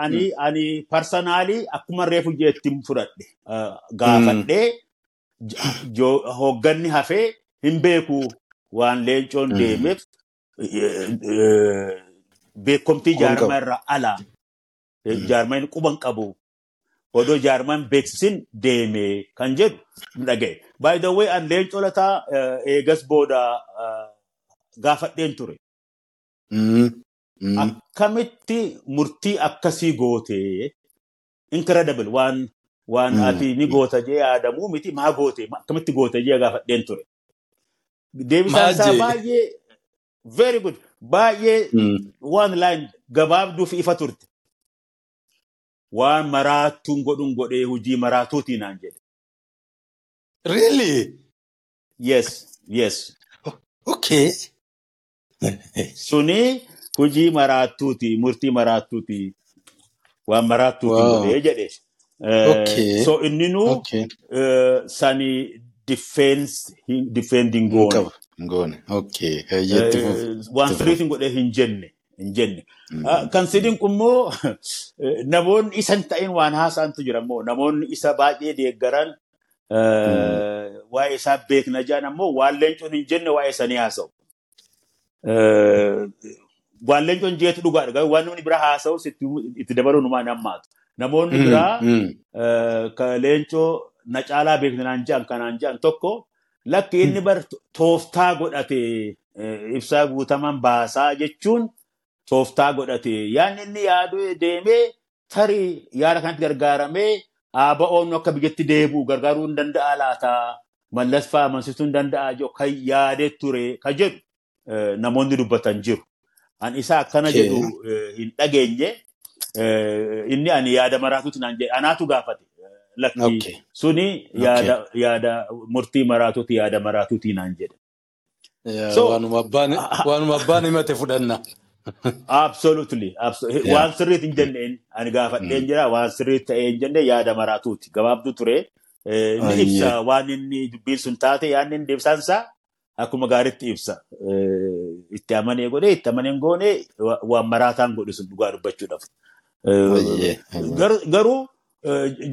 Ani parsanaalii akkuma reefu jeetti fudhadhe. Gaafadhee hoogganni hafee hin beeku. Waan leencoon deemeef beekomtii jaarmaa irraa alaa jaarmaan quban qabu odoo jaarmaan beeksisin deeme kan jedhu dhaga'e. By the way, an leencoo lataa eegas booda gaafadheen ture. Akkamitti murtii akkasii gootee incredible. Waan waan ati ni goota jee yaadamuu miti maa goote akkamitti goote jee gaafadheen ture. Deebisaan isaa baay'ee very good baay'ee waan line gabaabduu fi ifa turte. Waan maraattuun godhuun godhee hojii maraatuutii naan jedhe. Really? Yes, yes. Okay. Suni hojii maraattuuti, murtii maraattuuti, waan maraattuuti godhee jedhe. Okay. So inni nu Okay. sani defense defending goone. Ngoone. Okay. Hayyeetti fufu. Eh, waan sirriitiin godhee hin jenne hin jenne. Ah, Kan sidin immoo namoonni isa hin ta'in waan haasaantu jira immoo namoonni isa baay'ee deeggaran eh, waa'ee isaa beekna jedhan ammoo waan leencoon hin jenne waa'ee sanii haasa'u. Eh, Waan leencoon jeetu dhugaadha waan namni bira haasa'u itti dabaluu numaan hammaatu. Namoonni biraa eh, ka leencoo na caalaa beekna naan jedhan kanaan jedhan tokko lakki inni bar tooftaa godhate eh, ibsaa guutaman baasaa jechuun tooftaa godhate yaadni inni yaadu deemee tarii yaada kanatti gargaaramee ABO'n akka biyyatti deebi'u gargaaruu hin danda'a laata mallas fa'aa amansiisuu hin danda'a jedhu kan yaadee ture kan jedhu eh, namoonni dubbatan jiru. An isa akkana jedhu eh, hin dhageenye eh, inni ani yaada maraatuuti naan jedhe anaatu gaafate. Lakki Okay. suni yaada murtii maraatuuti yaada maraatuuti naan So- waanuma abbaan waanuma abbaan himate fudhanna. Absolutely. Waan sirriitti hin jenneen ani gaafadheen jira waan sirriitti ta'ee hin jenne yaada maraatuuti. Gabaabduu ture. Eh, Ni ibsa waan inni dubbiin sun taate yaadni inni deebisaan isaa akkuma gaariitti ibsa. Itti amanee godhee itti amanee hin goone wa- waan maraataan godhu sun dhugaa dubbachuudhaaf. Eh, Garuu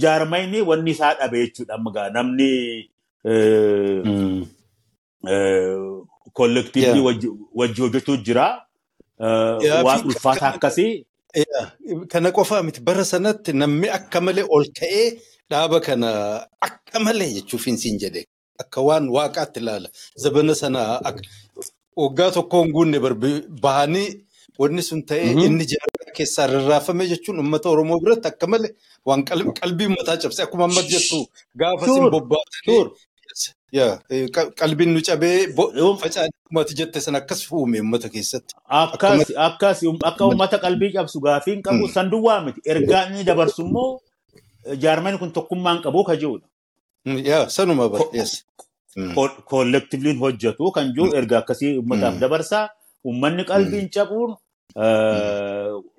jaarmayni wanni isaa dhabe jechuudha amma gaa namni eh, Mm. kollektiivii Yeah. wajji hojjechuu jira. Eh, Waan ulfaataa akkasii. Kana qofaa miti bara sanatti namni akka malee ol ka'ee dhaaba kana akka malee jechuuf hin siin jedhe. Akka waan waaqaatti ilaala. Zabana sana ak- waggaa tokko hin guunne bahanii wanni sun ta'ee Mhm. inni jaarraa keessaa rarraafame jechuun uummata Oromoo biratti akka malee waan qalbii uummataa cabse akkuma amma jettu gaafa sin Sure. bobbaatanii. Qalbiin nu cabee faca'an akkuma jette san akkas uume uummata keessatti. Akkas akka uummata qalbii cabsu gaafiin qabu san duwwaa miti. Ergaa inni dabarsu immoo jaarmeen kun tokkummaan qabu ka jirudha. Yaa sanuma bara. Kollektiivliin hojjetu kan jiru ergaa akkasii uummataaf dabarsaa. Uummanni qalbiin cabuun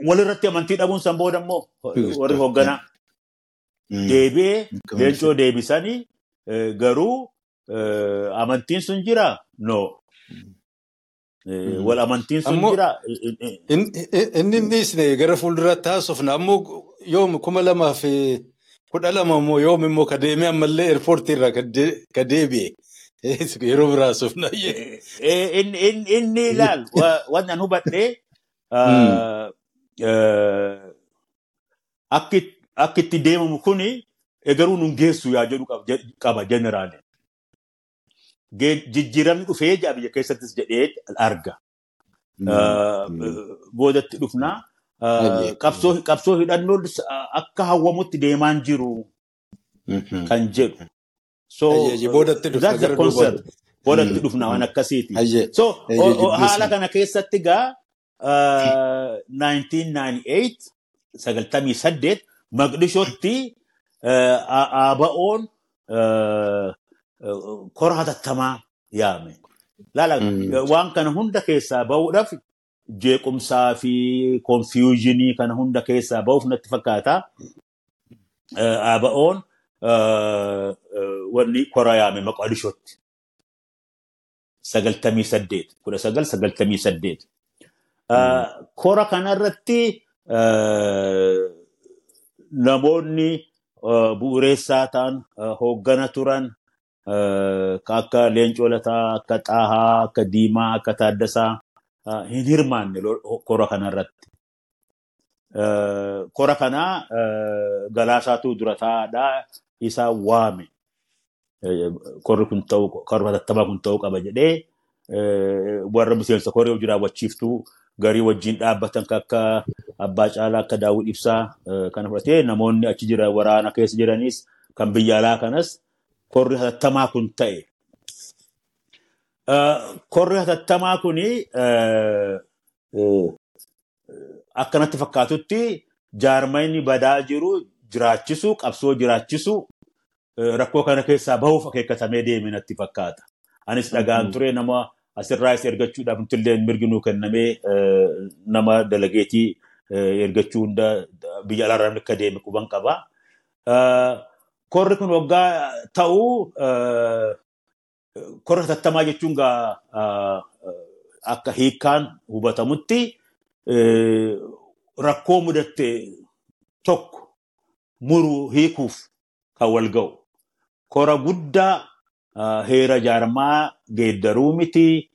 walirratti amantii dhabuun san booda immoo warri hoogganaa deebi'ee leencoo deebisanii garuu amantiin sun jira? No. Wal amantiin sun jira. Inni inni gara fuulduraatti haasofna ammoo yoom kuma lamaaf kudha lama immoo yoom immoo ka deemee ammallee eerpoortii irraa ka deebi'e. Yeroo biraa haasofna. Inni ilaal waan an hubadhee akka itti deemamu kuni garuu nun geessu yaa jedhu qaba jeneraali. Jijjiiramni dhufee jaa biyya keessattis jedhee arga. Boodatti dhufnaa. Qabsoo hidhannoo akka hawwamutti deemaan jiru kan jedhu. So boodatti concept. Boodatti dhufnaa waan akkasiiti. So haala kana keessatti gaa 1998 sagaltamii saddeet Maqdishootti ABO'n kora hatattamaa yaame. Laala waan kana hunda keessaa bahuudhaaf jeequmsaa fi konfiyuuzinii kana hunda keessaa bahuuf natti fakkaata. ABO'n wanni kora yaame Maqdishootti. Sagaltamii saddeet kudha sagal sagaltamii saddeet. Kora kanarratti namoonni bu'uureessaa ta'an hooggana turan akka Leencoo Lataa, akka Xaahaa, akka Diimaa, akka Taaddasaa hin hirmaanne kora kanarratti. Kora kanaa galaasaatu dura taa'aadhaa isaa waame. Korri kun ta'uu, korri hatattamaa kun ta'uu qaba jedhee warra miseensa koree hojii raawwachiiftuu garii wajjin dhaabbatan akka abbaa caalaa akka daawwit ibsaa kana fudhatee namoonni achi jira waraana keessa jiranis kan biyya alaa kanas korri hatattamaa kun ta'e. Korri hatattamaa kuni akkanatti fakkaatutti jaarmayni badaa jiru jiraachisu qabsoo jiraachisu rakkoo kana keessaa bahuuf akeekkatamee deeme natti fakkaata. Anis dhagaan ture nama asirraas ergachuudhaaf nutillee mirgi nuu kennamee nama dalageetii ergachuu hunda biyya alaarraa akka deeme quban qaba. Korri kun waggaa ta'uu korri hatattamaa jechuun akka hiikkaan hubatamutti rakkoo mudatte tokko muruu hiikuuf kan wal ga'u. Kora guddaa heera jaarmaa geeddaruu miti,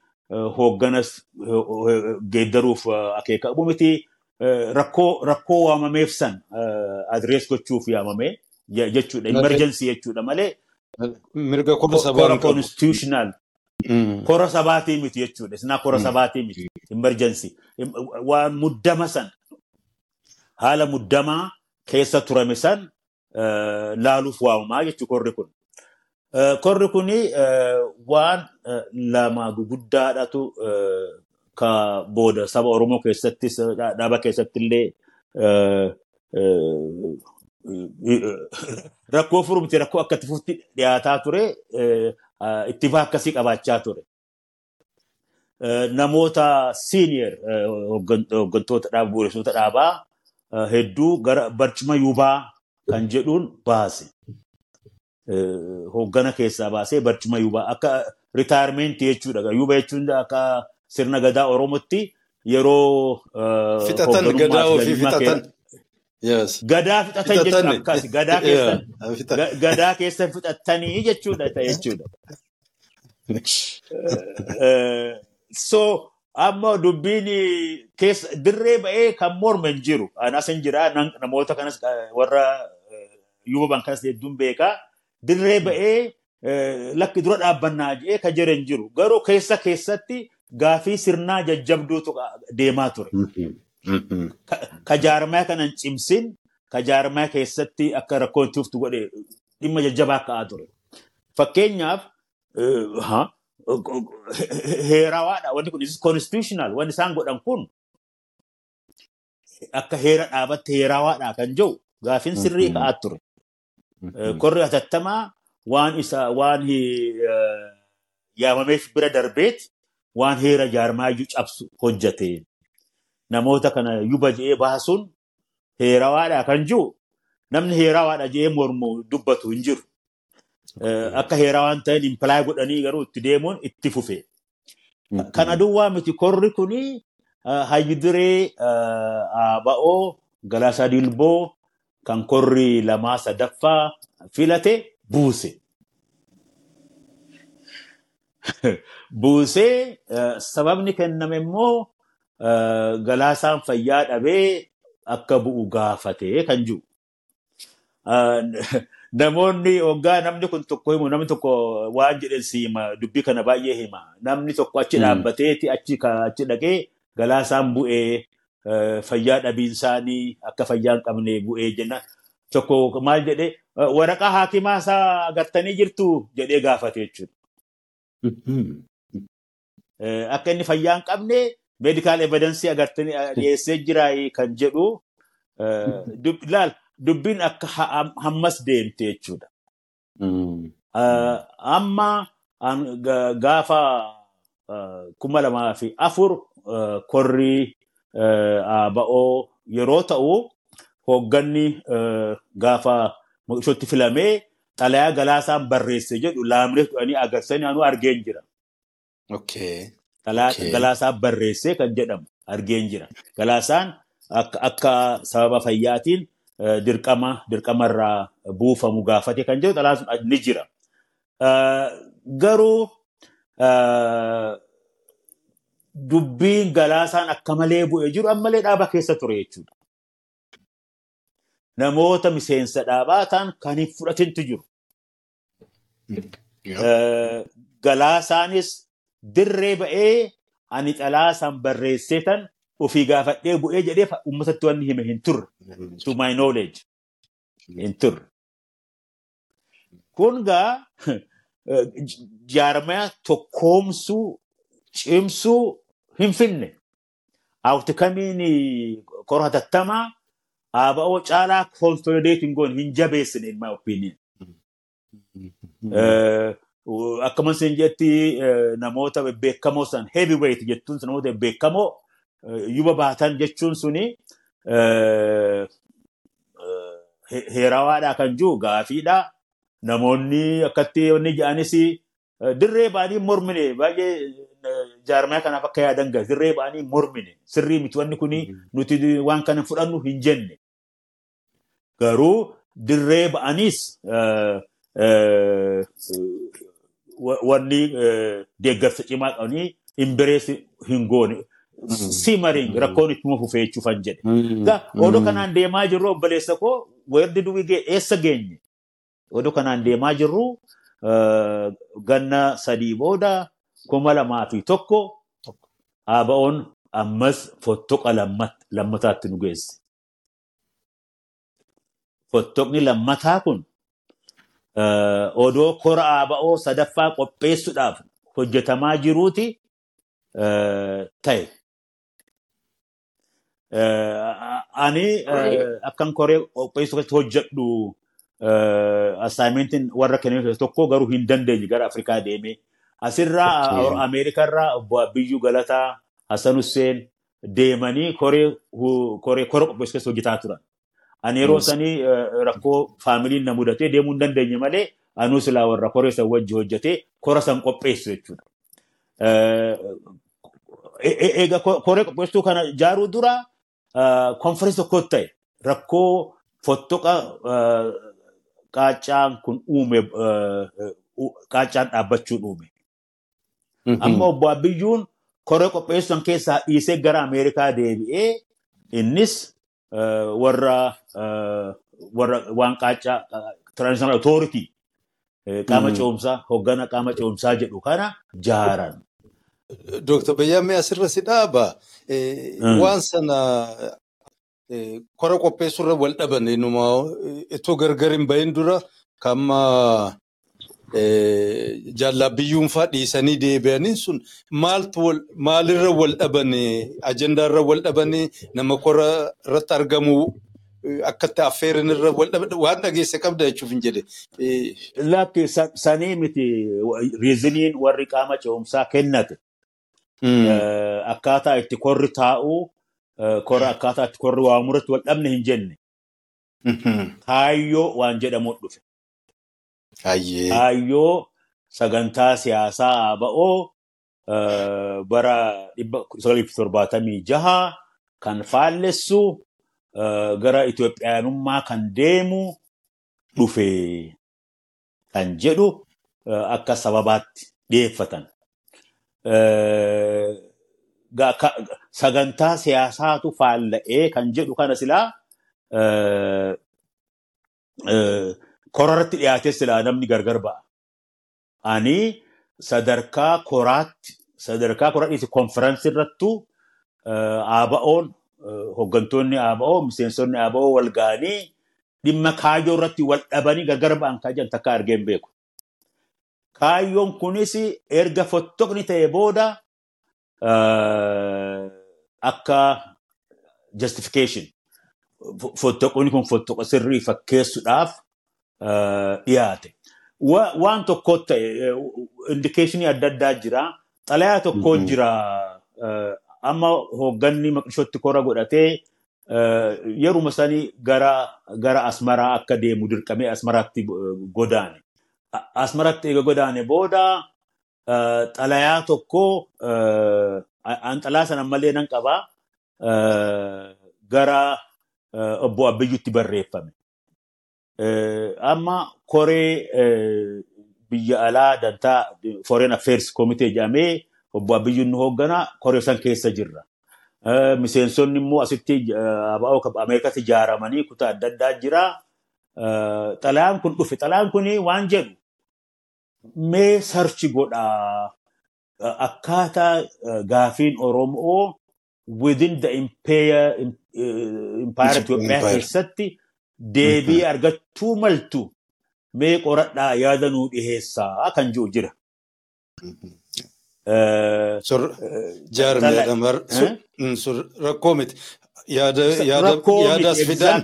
hoogganas geeddaruuf akeekamu miti. Rakkoo waamameef san adrees gochuuf yaamame jechuudha. Emergency jechuudha malee. Mirga kora sabaa Kora constitutional. Kora sabaatii miti jechuudha. Isinaa kora sabaatii miti. Emergency. Waan muddama san haala muddamaa keessa turame san laaluuf waamamaa jechuudha korri kun. Korri kuni waan lama guguddaadhatu ka booda saba Oromoo keessattis dhaaba keessatti illee rakkoo furumti rakkoo akka itti dhiyaataa ture ittifaa akkasii qabaachaa ture. Namoota senior hooggantoota dhaabaa bu'uureessitoota dhaabaa hedduu gara barcuma yuubaa kan jedhuun baase. Hooggana keessaa baasee barcuma yuubaa akka ritaayirmentii jechuudha. Yuuba jechuun akka sirna gadaa Oromootti yeroo fixatan gadaa ofii fixatan. Gadaa fixatan jechuudha akkas gadaa keessan gadaa keessan fixattanii jechuudha jechuudha. So amma dubbiin dirree ba'ee kan morme hin jiru. Anas hin jira namoota kanas warra yuuban kanas hedduun beekaa. Dirree ba'ee lakki dura dhaabbannaa jedhee kan jiru hin jiru. Garuu keessa keessatti gaafii sirnaa jajjabduutu deemaa ture. Ka jaarmaa kana hin cimsin ka jaarmaa keessatti akka rakkoon tuftu godhe dhimma jajjabaa ka'aa ture. Fakkeenyaaf heerawaadha wanti kun constitutional wanti isaan godhan kun akka heera dhaabatti heerawaadha kan jiru gaafin sirrii ka'aa ture. Korri hatattamaa waan isa waan yaamameef bira darbeet waan heera jaarmaayyuu cabsu hojjate. Namoota kana yuba je'ee baasuun heerawaadha kan jiru namni heerawaadha je'ee mormu dubbatu hin jiru. Akka heerawaan ta'een impilaay godhanii garuu itti deemuun itti fufe. Kana duwwaa miti korri kuni hayyuduree Aba'oo Galaasaa Dilboo kan korri lamaa sadaffaa filate buuse. Buusee sababni kenname immoo galaasaan fayyaa dhabee akka bu'u gaafate kan jiru. Namoonni hoggaa namni kun tokko himu namni tokko waan jedhan si hima dubbii kana baay'ee hima. Namni tokko achi dhaabbateeti achi achi dhaqee galaasaan bu'ee fayyaa dhabiinsaanii akka fayyaa hin qabne bu'ee jenna. Tokko maal jedhee waraqaa haakimaa isaa agartanii jirtu jedhee gaafate jechuudha. Akka inni fayyaa hin qabne meedikaal evidensii agartanii dhiyeessee jira kan jedhu laal dubbiin akka hammas deemte jechuudha. Amma gaafa kuma lamaa fi afur korri Aba'oo yeroo ta'u hoogganni gaafa maqishootti filamee xalayaa galaasaan barreesse jedhu laamree fudhanii agarsanii anuu argeen jira. Galaasaan barreessee kan jedhamu argeen jira. Galaasaan akka sababa fayyaatiin dirqama dirqamarraa buufamu gaafate kan jedhu xalayaan sun ni jira. Garuu dubbiin galaasaan akka malee bu'ee jiru ammalee dhaaba keessa ture jechuudha. Namoota miseensa dhaabaa ta'an kan hin fudhatintu jiru. Galaasaanis dirree ba'ee ani xalaasaan barreessee tan ofii gaafadhee bu'ee jedhee uummatatti wanni hime hin turre. To my knowledge. Hin turre. Kun gaa jaarmaya tokkoomsuu, cimsuu hin finne. Awti kamiin kora hatattamaa Aba'oo caalaa consolidating goon hin jabeessine in my opinion. Akkuma isin jetti namoota beekamoo san heavyweight jettuun namoota beekamoo yuba baatan jechuun suni heerawaadhaa kan jiru gaafiidha. Namoonni akkatti wanni jedhanis dirree ba'anii mormine baay'ee jaarmaya kanaaf akka yaadan gaa dirree ba'anii mormine sirrii miti wanni kuni nuti waan kana fudhannu hin jenne. Garuu dirree ba'aniis wanni deeggarsa cimaa qabanii hin bireessi hin goone. Si mariin rakkoon ittuma fufee jechuufan jedhe. Odoo kanaan deemaa jirru obboleessa koo weerdi duwwii eessa geenye? Odoo kanaan deemaa jirru ganna sadii booda kuma lamaa fi tokko Aba'oon ammas fottoqa lammataatti nu geesse. Fottoqni lammataa kun odoo kora Aba'oo sadaffaa qopheessuudhaaf hojjetamaa jiruuti ta'e. Ani akkan koree qopheessuu hojjedhu assaayimentiin warra kennan tokko garuu hin dandeenye gara Afrikaa deemee. Asirraa Ameerikarraa obbo Abiyyuu Galataa Hassan Hussein deemanii koree koree qopheessuu keessa hojjetaa turan. Ani yeroo sanii rakkoo faamiliin na mudatee deemuu hin dandeenye malee anuu silaa warra koree san wajji hojjetee kora san qopheessu jechuudha. Egaa koree qopheessuu kana ijaaruu dura konferensi tokko ta'e rakkoo fottoqa qaacaan kun uume qaacaan dhaabbachuun uume. Amma obbo Abiyyuun koree qopheessuun keessaa dhiisee gara Ameerikaa deebi'ee innis warra warra waan qaacaa Transitional Authority. Qaama ce'umsaa hoggana qaama ce'umsaa jedhu kana jaaran. Dooktar Bayyaamee asirra si dhaaba. Waan sana kora qopheessurra wal dhaban inuma itoo gargar hin bahin dura kamma jaallabiyyuun fa'aa dhiisanii deebi'anii sun maalirra wal dhabanii ajandaarra wal dhabanii nama kora irratti argamu akkatti affeerin irra wal dhaban waan dhageesse qabda jechuuf hin jedhe. Lakki sanii miti riiziniin warri qaama ce'umsaa kennate. Akkaataa itti korri taa'u kora akkaataa itti korri waamurratti wal dhabne hin jenne. Kaayyoo waan jedhamu dhufe. Kaayyoo sagantaa siyaasaa ABO bara fi torbaatamii jaha kan faallessu gara Itoophiyaanummaa kan deemu dhufe kan jedhu akka sababaatti dhiyeeffatan. Sagantaa siyaasaatu faalla'ee kan jedhu kana silaa korarratti dhiyaatee silaa namni gargar ba'a. Ani sadarkaa koraatti sadarkaa koraatti konferansii irrattu ABO'n hooggantoonni ABO miseensonni ABO wal ga'anii dhimma kaayyoo irratti wal dhabanii gargar ba'an jedhan takka argeen beeku. Kaayyoon kunis erga fottoqni ta'e booda akka justification fottoqni kun fottoqa sirrii fakkeessuudhaaf dhiyaate. Waan tokko ta'e indikeeshinii adda addaa jira. Xalayaa tokko jira. Amma hoogganni maqdishootti kora godhatee yeruma sanii gara asmaraa akka deemu dirqamee asmaraatti godaane. Asmaratti eega godaane booda xalayaa tokko an xalayaa sana malee nan qabaa gara obbo Abbiyyuutti barreeffame. Amma koree biyya alaa dantaa foreign affairs komitee jedhamee obbo Abiyyuun nu hoogganaa koree san keessa jirra. Miseensonni immoo asitti Ameerikatti ijaaramanii kutaa adda addaa jira. Xalayaan kun dhufe. Xalayaan kun waan jedhu mee sarchi godhaa akkaataa gaafiin Oromoo within the empire Itoophiyaa keessatti deebii argachuu maltu mee qoradhaa yaada nuu dhiheessaa kan jiru jira. Jaarmeedha rakkoo miti. Yaada as fidan.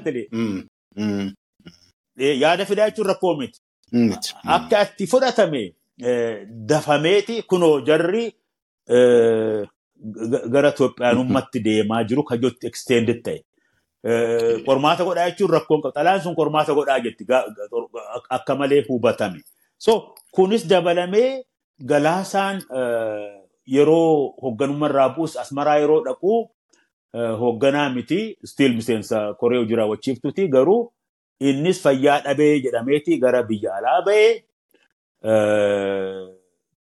Yaada fidaa jechuun rakkoo miti. Akka itti fudhatame dafameeti kunoo jarri gara Itoophiyaanummaatti deemaa jiru kan jirutti extended ta'e. Qormaata godhaa jechuun rakkoon qaba. Xalayaan sun qormaata godhaa jetti akka malee hubatame. So kunis dabalamee galaasaan yeroo hoogganummaa irraa bu'us asmaraa yeroo dhaqu hoogganaa miti stiil miseensa koree hojii raawwachiiftuti garuu innis fayyaa dhabee jedhameeti gara biyya alaa ba'ee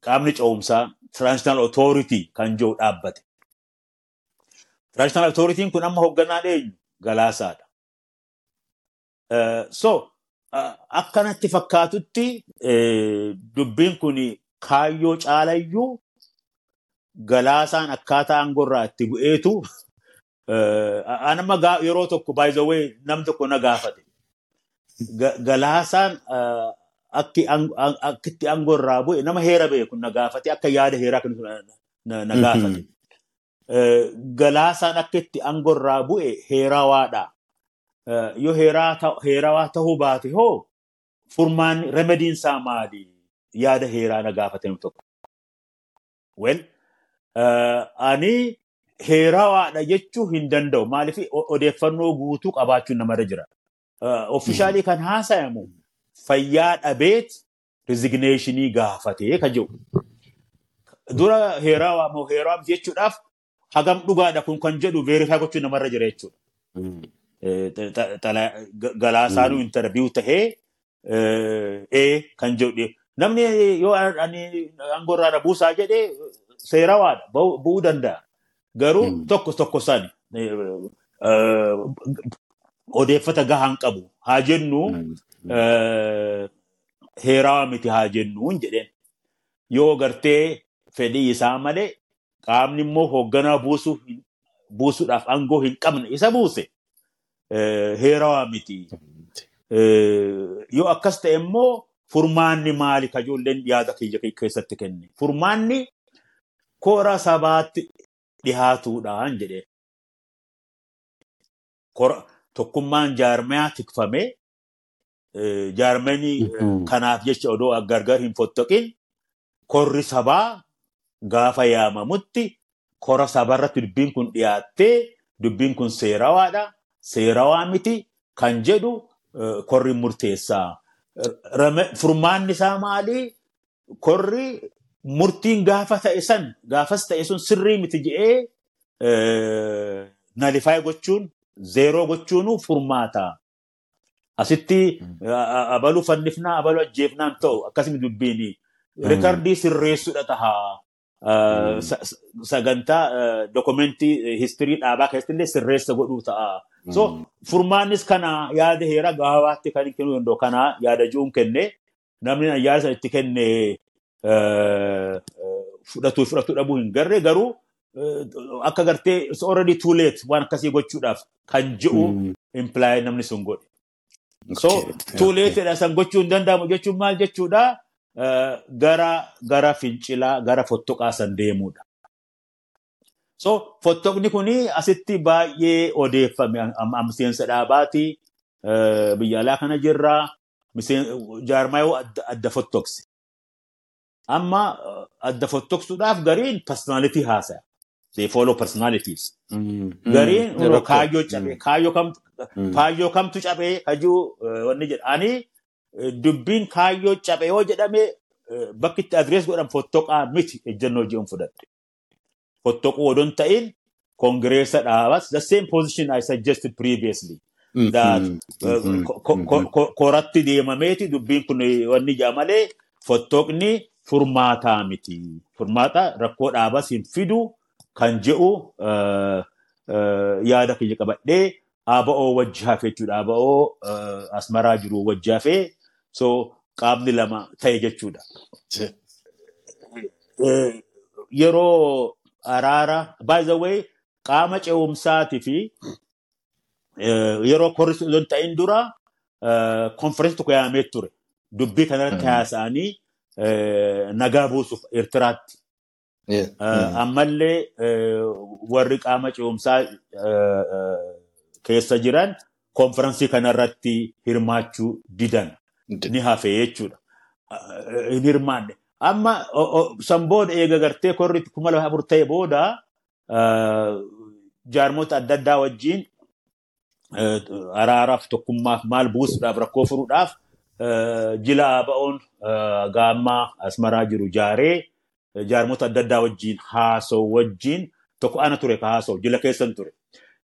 qaamni ce'umsaa Transitional Authority kan jiru dhaabbate. Transitional Authority kun amma hoogganaan eenyu galaasaadha. So akkanatti fakkaatutti dubbiin kun kaayyoo caalayyuu galaasaan akkaataa aangorraa itti bu'eetu anama yeroo tokko way nam tokko na gaafate. Galaasaan akkitti aangorraa bu'e nama heera beeku na gaafate akka yaada heeraa na gaafate. Galaasaan akka itti aangorraa bu'e heerawaadha. Yoo heerawaa ta'uu baate hoo furmaan remediinsaa maali? Yaada heeraa na gaafate tokko. Well, ani heerawaadha jechuu hin danda'u. Maaliif odeeffannoo guutuu qabaachuun namarra jira. Ofishaalii kan haasayamu fayyaa dhabeet rizigneeshinii gaafatee kan jiru. Dura heerawaa jechuudhaaf hagam dhugaadha kun kan jedhu veerifaa gochuun namarra jira jechuudha. Galaasaanuu intarviyu tahee ee kan jedhu namni yoo aangorraa na buusaa jedhee seerawaadha bu'uu danda'a. Garuu tokko tokko sani odeeffata gahaan qabu haa jennu heerawaa miti haa jennuun jedheen. Yoo gartee fedhii isaa malee qaamni immoo hoogganaa buusuudhaaf aangoo hin qabne isa buuse heerawaa miti. Yoo akkas ta'e immoo furmaanni maali ka ijoolleen yaada kiyya keessatti kenne. Furmaanni kora sabaatti dhihaatuudhaan jedhee. Tokkummaan jaarmayaa tikfamee jaarmanii kanaaf jecha odoo gargar hin fottoqin korri sabaa gaafa yaamamutti kora sabarratti dubbiin kun dhiyaattee dubbiin kun seerawaadha seerawaa miti kan jedhu korri murteessaa. Furmaanni isaa maali? Korri murtiin gaafa ta'e san gaafas ta'e sun sirrii miti jedhee nalifaay gochuun zeeroo gochuun furmaata. Asitti abaluu fannifnaa abaluu ajjeefnaan ta'u akkasuma dubbiin rikardii sirreessuudha tahaa. Sagantaa dokumentii histirii dhaabaa keessatti illee sirreessa godhuu ta'a. So furmaannis kana yaada heera gaafaatti kan kennuu danda'u kana yaada ji'uun kenne namni yaada sana itti kenne fudhatuu fudhatuu dhabuu hin garre garuu akka gartee already too late waan akkasii gochuudhaaf kan ji'u imply namni sun godhe. So too late san gochuu hin danda'amu jechuun maal jechuudha gara fincilaa gara fottoqaa san deemuudha. So fottoqni kuni asitti baay'ee odeeffame miseensa dhaabaati biyya alaa kana jirra jaarmaayoo adda fottoqse. Amma adda fottoqsuudhaaf gariin personality haasaya. They follow personalities. Gariin kaayyoo cabee kaayyoo kamtu cabee kajuu wanni jedha. Ani dubbiin kaayyoo cabee yoo jedhame bakki itti adrees godhan fottoqaa miti ejjennoo ji'uun fudhadhe. Fottoquu odoon ta'in kongireessa dhaabas the same position I suggested previously. That koratti deemameeti dubbiin kun wanni jaa malee fottoqni furmaataa miti. Furmaata rakkoo dhaabas hin fidu kan jedhu yaada kiyya qabadhee ABO wajjaafe jechuudha. ABO asmaraa jiru wajjaafe so qaamni lama ta'e jechuudha. Yeroo araara by the way qaama ce'umsaatii fi yeroo korri sun ta'in dura konferensi tokko yaamee ture. Dubbii kanarratti haasa'anii nagaa buusuuf Eertiraatti. Ammallee warri qaama ce'umsaa keessa jiran konferensii kanarratti hirmaachuu didan ni hafe jechuudha. Hin hirmaanne. Amma san booda eega gartee korri kuma lama afur ta'e booda jaarmota adda addaa wajjin araaraaf tokkummaaf maal buusuudhaaf rakkoo furuudhaaf jila ABO'n gaammaa asmaraa jiru jaaree jaarmota adda addaa wajjin haasoo wajjin tokko ana ture ka haasoo jila keessan ture.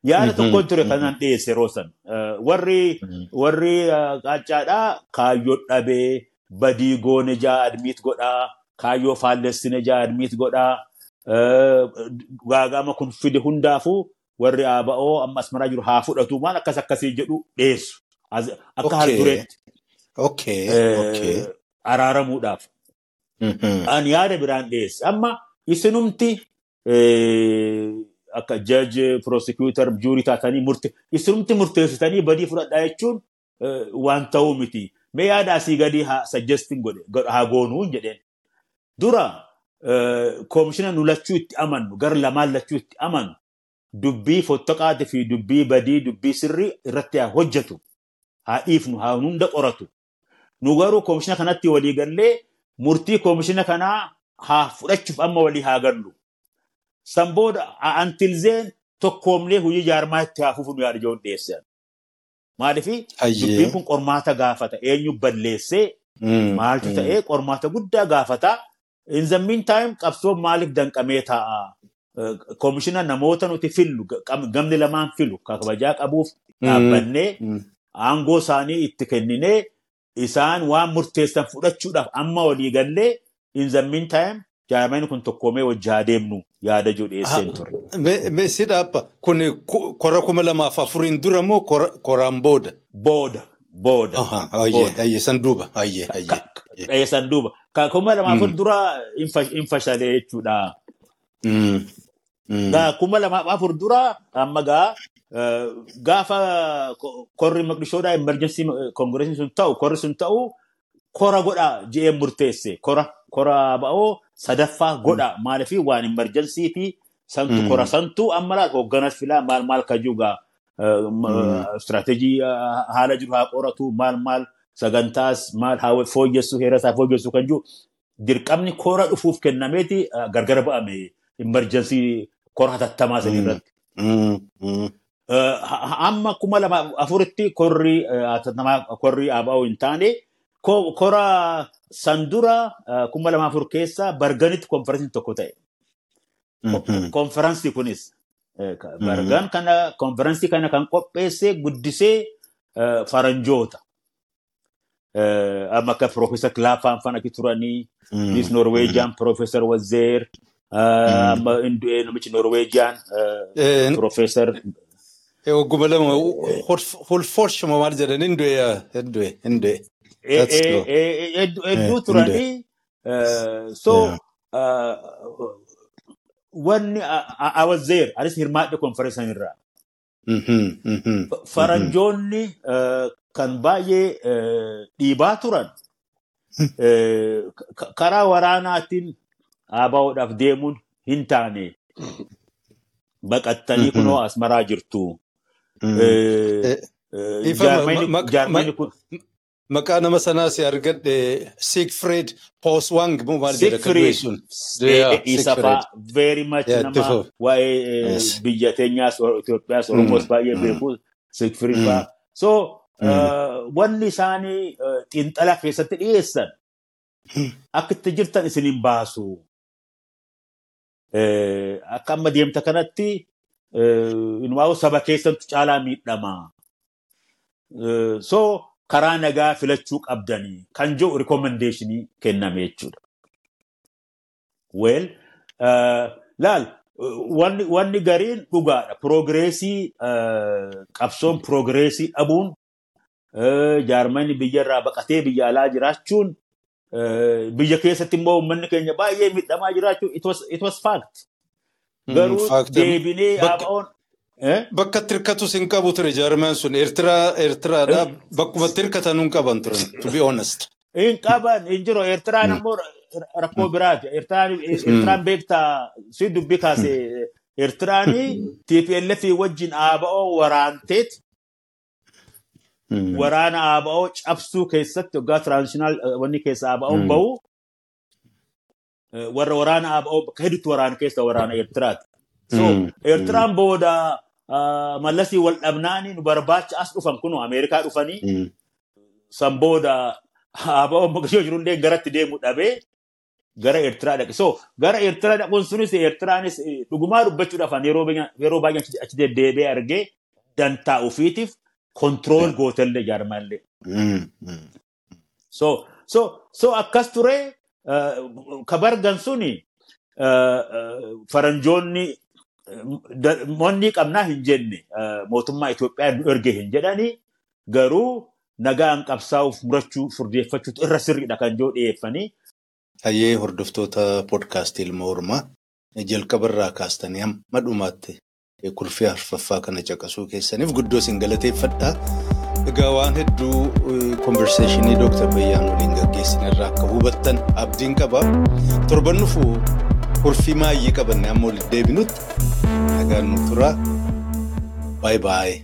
Yaada tokko ture kanaan dhiyeesse yeroo san. Warri warri qaacaadhaa kaayyoo dhabee badii goone jaa admiit godhaa kaayyoo faallessine jaa admiit godhaa gaagama kun fide hundaafuu warri ABO amma asmaraa jiru haa fudhatu maal akkas akkasii jedhu dhiyeessu. Akka hardureetti. Araaramuudhaaf. Ani yaada biraan dhiyeesse. Amma isinumti akka judge, prosecutor, juurii taatanii murte isinumti murteessitanii badii fudhadhaa jechuun waan ta'uu miti. Mee yaada asii gadi haa suggesting godhe haa goonuu jedheen. Dura koomishina nu lachuu itti amannu gara lamaan lachuu itti amannu dubbii fottoqaatii fi dubbii badii dubbii sirrii irratti haa hojjetu. Haa dhiifnu haa hunda qoratu. Nu garuu koomishina kanatti walii gallee murtii koomishina kanaa haa fudhachuuf amma walii haa gallu. San booda antilzeen tokkoomlee hojii jaarmaa itti haa fufu nu yaada ijoon dhiyeessan. Maaliifi dubbiin kun qormaata gaafata. Eenyu balleessee maaltu ta'ee qormaata guddaa gaafata. In the meantime qabsoon maaliif danqamee taa'a? Koomishina namoota nuti fillu gamni lamaan filu kabajaa qabuuf dhaabbannee aangoo isaanii itti kenninee isaan waan murteessan fudhachuudhaaf amma walii gallee in the meantime jaarmeen kun tokkoomee wajjaa deemnu yaada jiru dhiyeesseen ture. Dhaabba kun kora kuma lamaaf afuriin dura moo koraan booda? Booda. Booda. Ayyee san duuba. Ayyee ayyee. San duuba. Kuma lamaaf dura hin fashalee jechuudha. Kuma lamaaf afur dura amma gaa gaafa korri maqdishoodhaa emergency kongireesiin sun ta'u korri sun ta'u kora godhaa je'een murteesse. Kora kora ba'oo sadaffaa godhaa maaliif waan emerjensii fi santu Mm. kora santu amma laal hoogganas filaa maal maal kajuugaa istiraatejii haala jiru haa qoratu maal maal sagantaas maal haa fooyyessu heera isaa fooyyessu kan jiru dirqamni kora dhufuuf kennameeti gargar ba'ame emerjensii kora hatattamaa sanii Mm. irratti. Amma kuma lama afuritti korri hatattamaa korri ABO hin taane ko- kora sandura eh, kuma lama afur keessa barganitti konferensiin tokko ta'e. Mhm. Konferansii kunis eh, Mhm. bargan kana konferansii kana kan qopheesse guddisee eh, faranjoota. Amma akka Profeesar Kilaafaan fana turanii. Miss Norweejiyaan Profeesar Wazeer, eh, amma namichi Ogguma lama hulforshuma maal jedhan hin du'e hin du'e hin du'e. That's true. hedduu Eh, hedduu hin turanii eh, so Yeah. eh, wanni awazeer anis hirmaadhe konferensan irraa Mhm. Mhm. faranjoonni eh, kan baay'ee eh, dhiibaa turan eh, ka- karaa waraanaatiin ABO'dhaaf deemuun hin taane baqattanii kunoo asmaraa jirtu. Eh, Eh, eh, Maqaa nama sanaa si argadhe Siegfried Poswang moo maal jedha kan du'e Siegfried sun? eh, Yeah, isa Siegfried. faa very much nama waa'ee eh, biyya teenyaas Itoophiyaas Oromoos Mm, baay'ee mm. beeku Siegfried Mm. faa. So Mm. eh, wanni isaanii eh, xiinxala keessatti dhiyeessan akka itti jirtan isin hin baasu. Eh, Akka amma deemta kanatti eh, saba keessattu caalaa miidhama. Eh, So karaa nagaa filachuu qabdanii kan jiru rikomendeeshinii kenname jechuudha. Well, uh, laal wanni, gariin dhugaadha. Progreesii uh, qabsoon progreesii dhabuun uh, jaarmanni biyyarraa baqatee biyya alaa jiraachuun biyya keessatti immoo uummanni keenya baay'ee miidhamaa jiraachuun it was, fact. Mm, Garuu deebinee Bakka- ABO'n eh? Bakka tirkatu sin qabu ture jaarmaan sun Eertiraa Eertiraadha bakkuma tirkatan hin qaban turan to be honest. hin qaban hin jiru Eertiraan Mm. ammoo ra- rakkoo biraati. Eertiraan beektaa si dubbi kaase Eertiraan TPLF wajjin ABO waraanteet Mm. waraana ABO cabsuu keessatti waggaa tiraanzishinaal wanni keessa ABO bahu warra waraana ABO bakka hedduutti waraana keessa waraana Eertiraati. So. Eertiraan booda mallasii wal dhabnaanii nu barbaacha as dhufan kun Ameerikaa dhufanii Mm. san booda ABO Mogadishoo jirullee garatti deemu dhabee gara Eertiraa dhaqe. So gara Eertiraa dhaquun sunis Eertiraanis dhugumaa dubbachuudhaaf yeroo baay'ee achi deddeebi'ee argee dantaa ofiitiif kontirool gootellee jaarmallee. Mm. Mm. So so akkas ture eh, kabargan suni eh, faranjoonni eh, monni qabnaa hin jenne eh, mootummaa Itoophiyaa nu erge hin jedhani garuu nagaan qabsaa'uuf murachuu furdeeffachuutu irra sirriidha kan jiru dhiyeeffanii Hayyee hordoftoota poodkaastii ilma Oromaa jalqabarraa kaastanii hamma dhumaatti kurfii arfaffaa kana caqasuu keessaniif guddoo isin galateeffadha. Egaa waan hedduu konverseeshinii Dooktar Bayyaan waliin gaggeessine irraa akka hubattan abdiin qaba. Torban dhufu kurfii maayyii qabanne amma walitti deebinutti nagaan nu tura. Baay'ee baay'ee.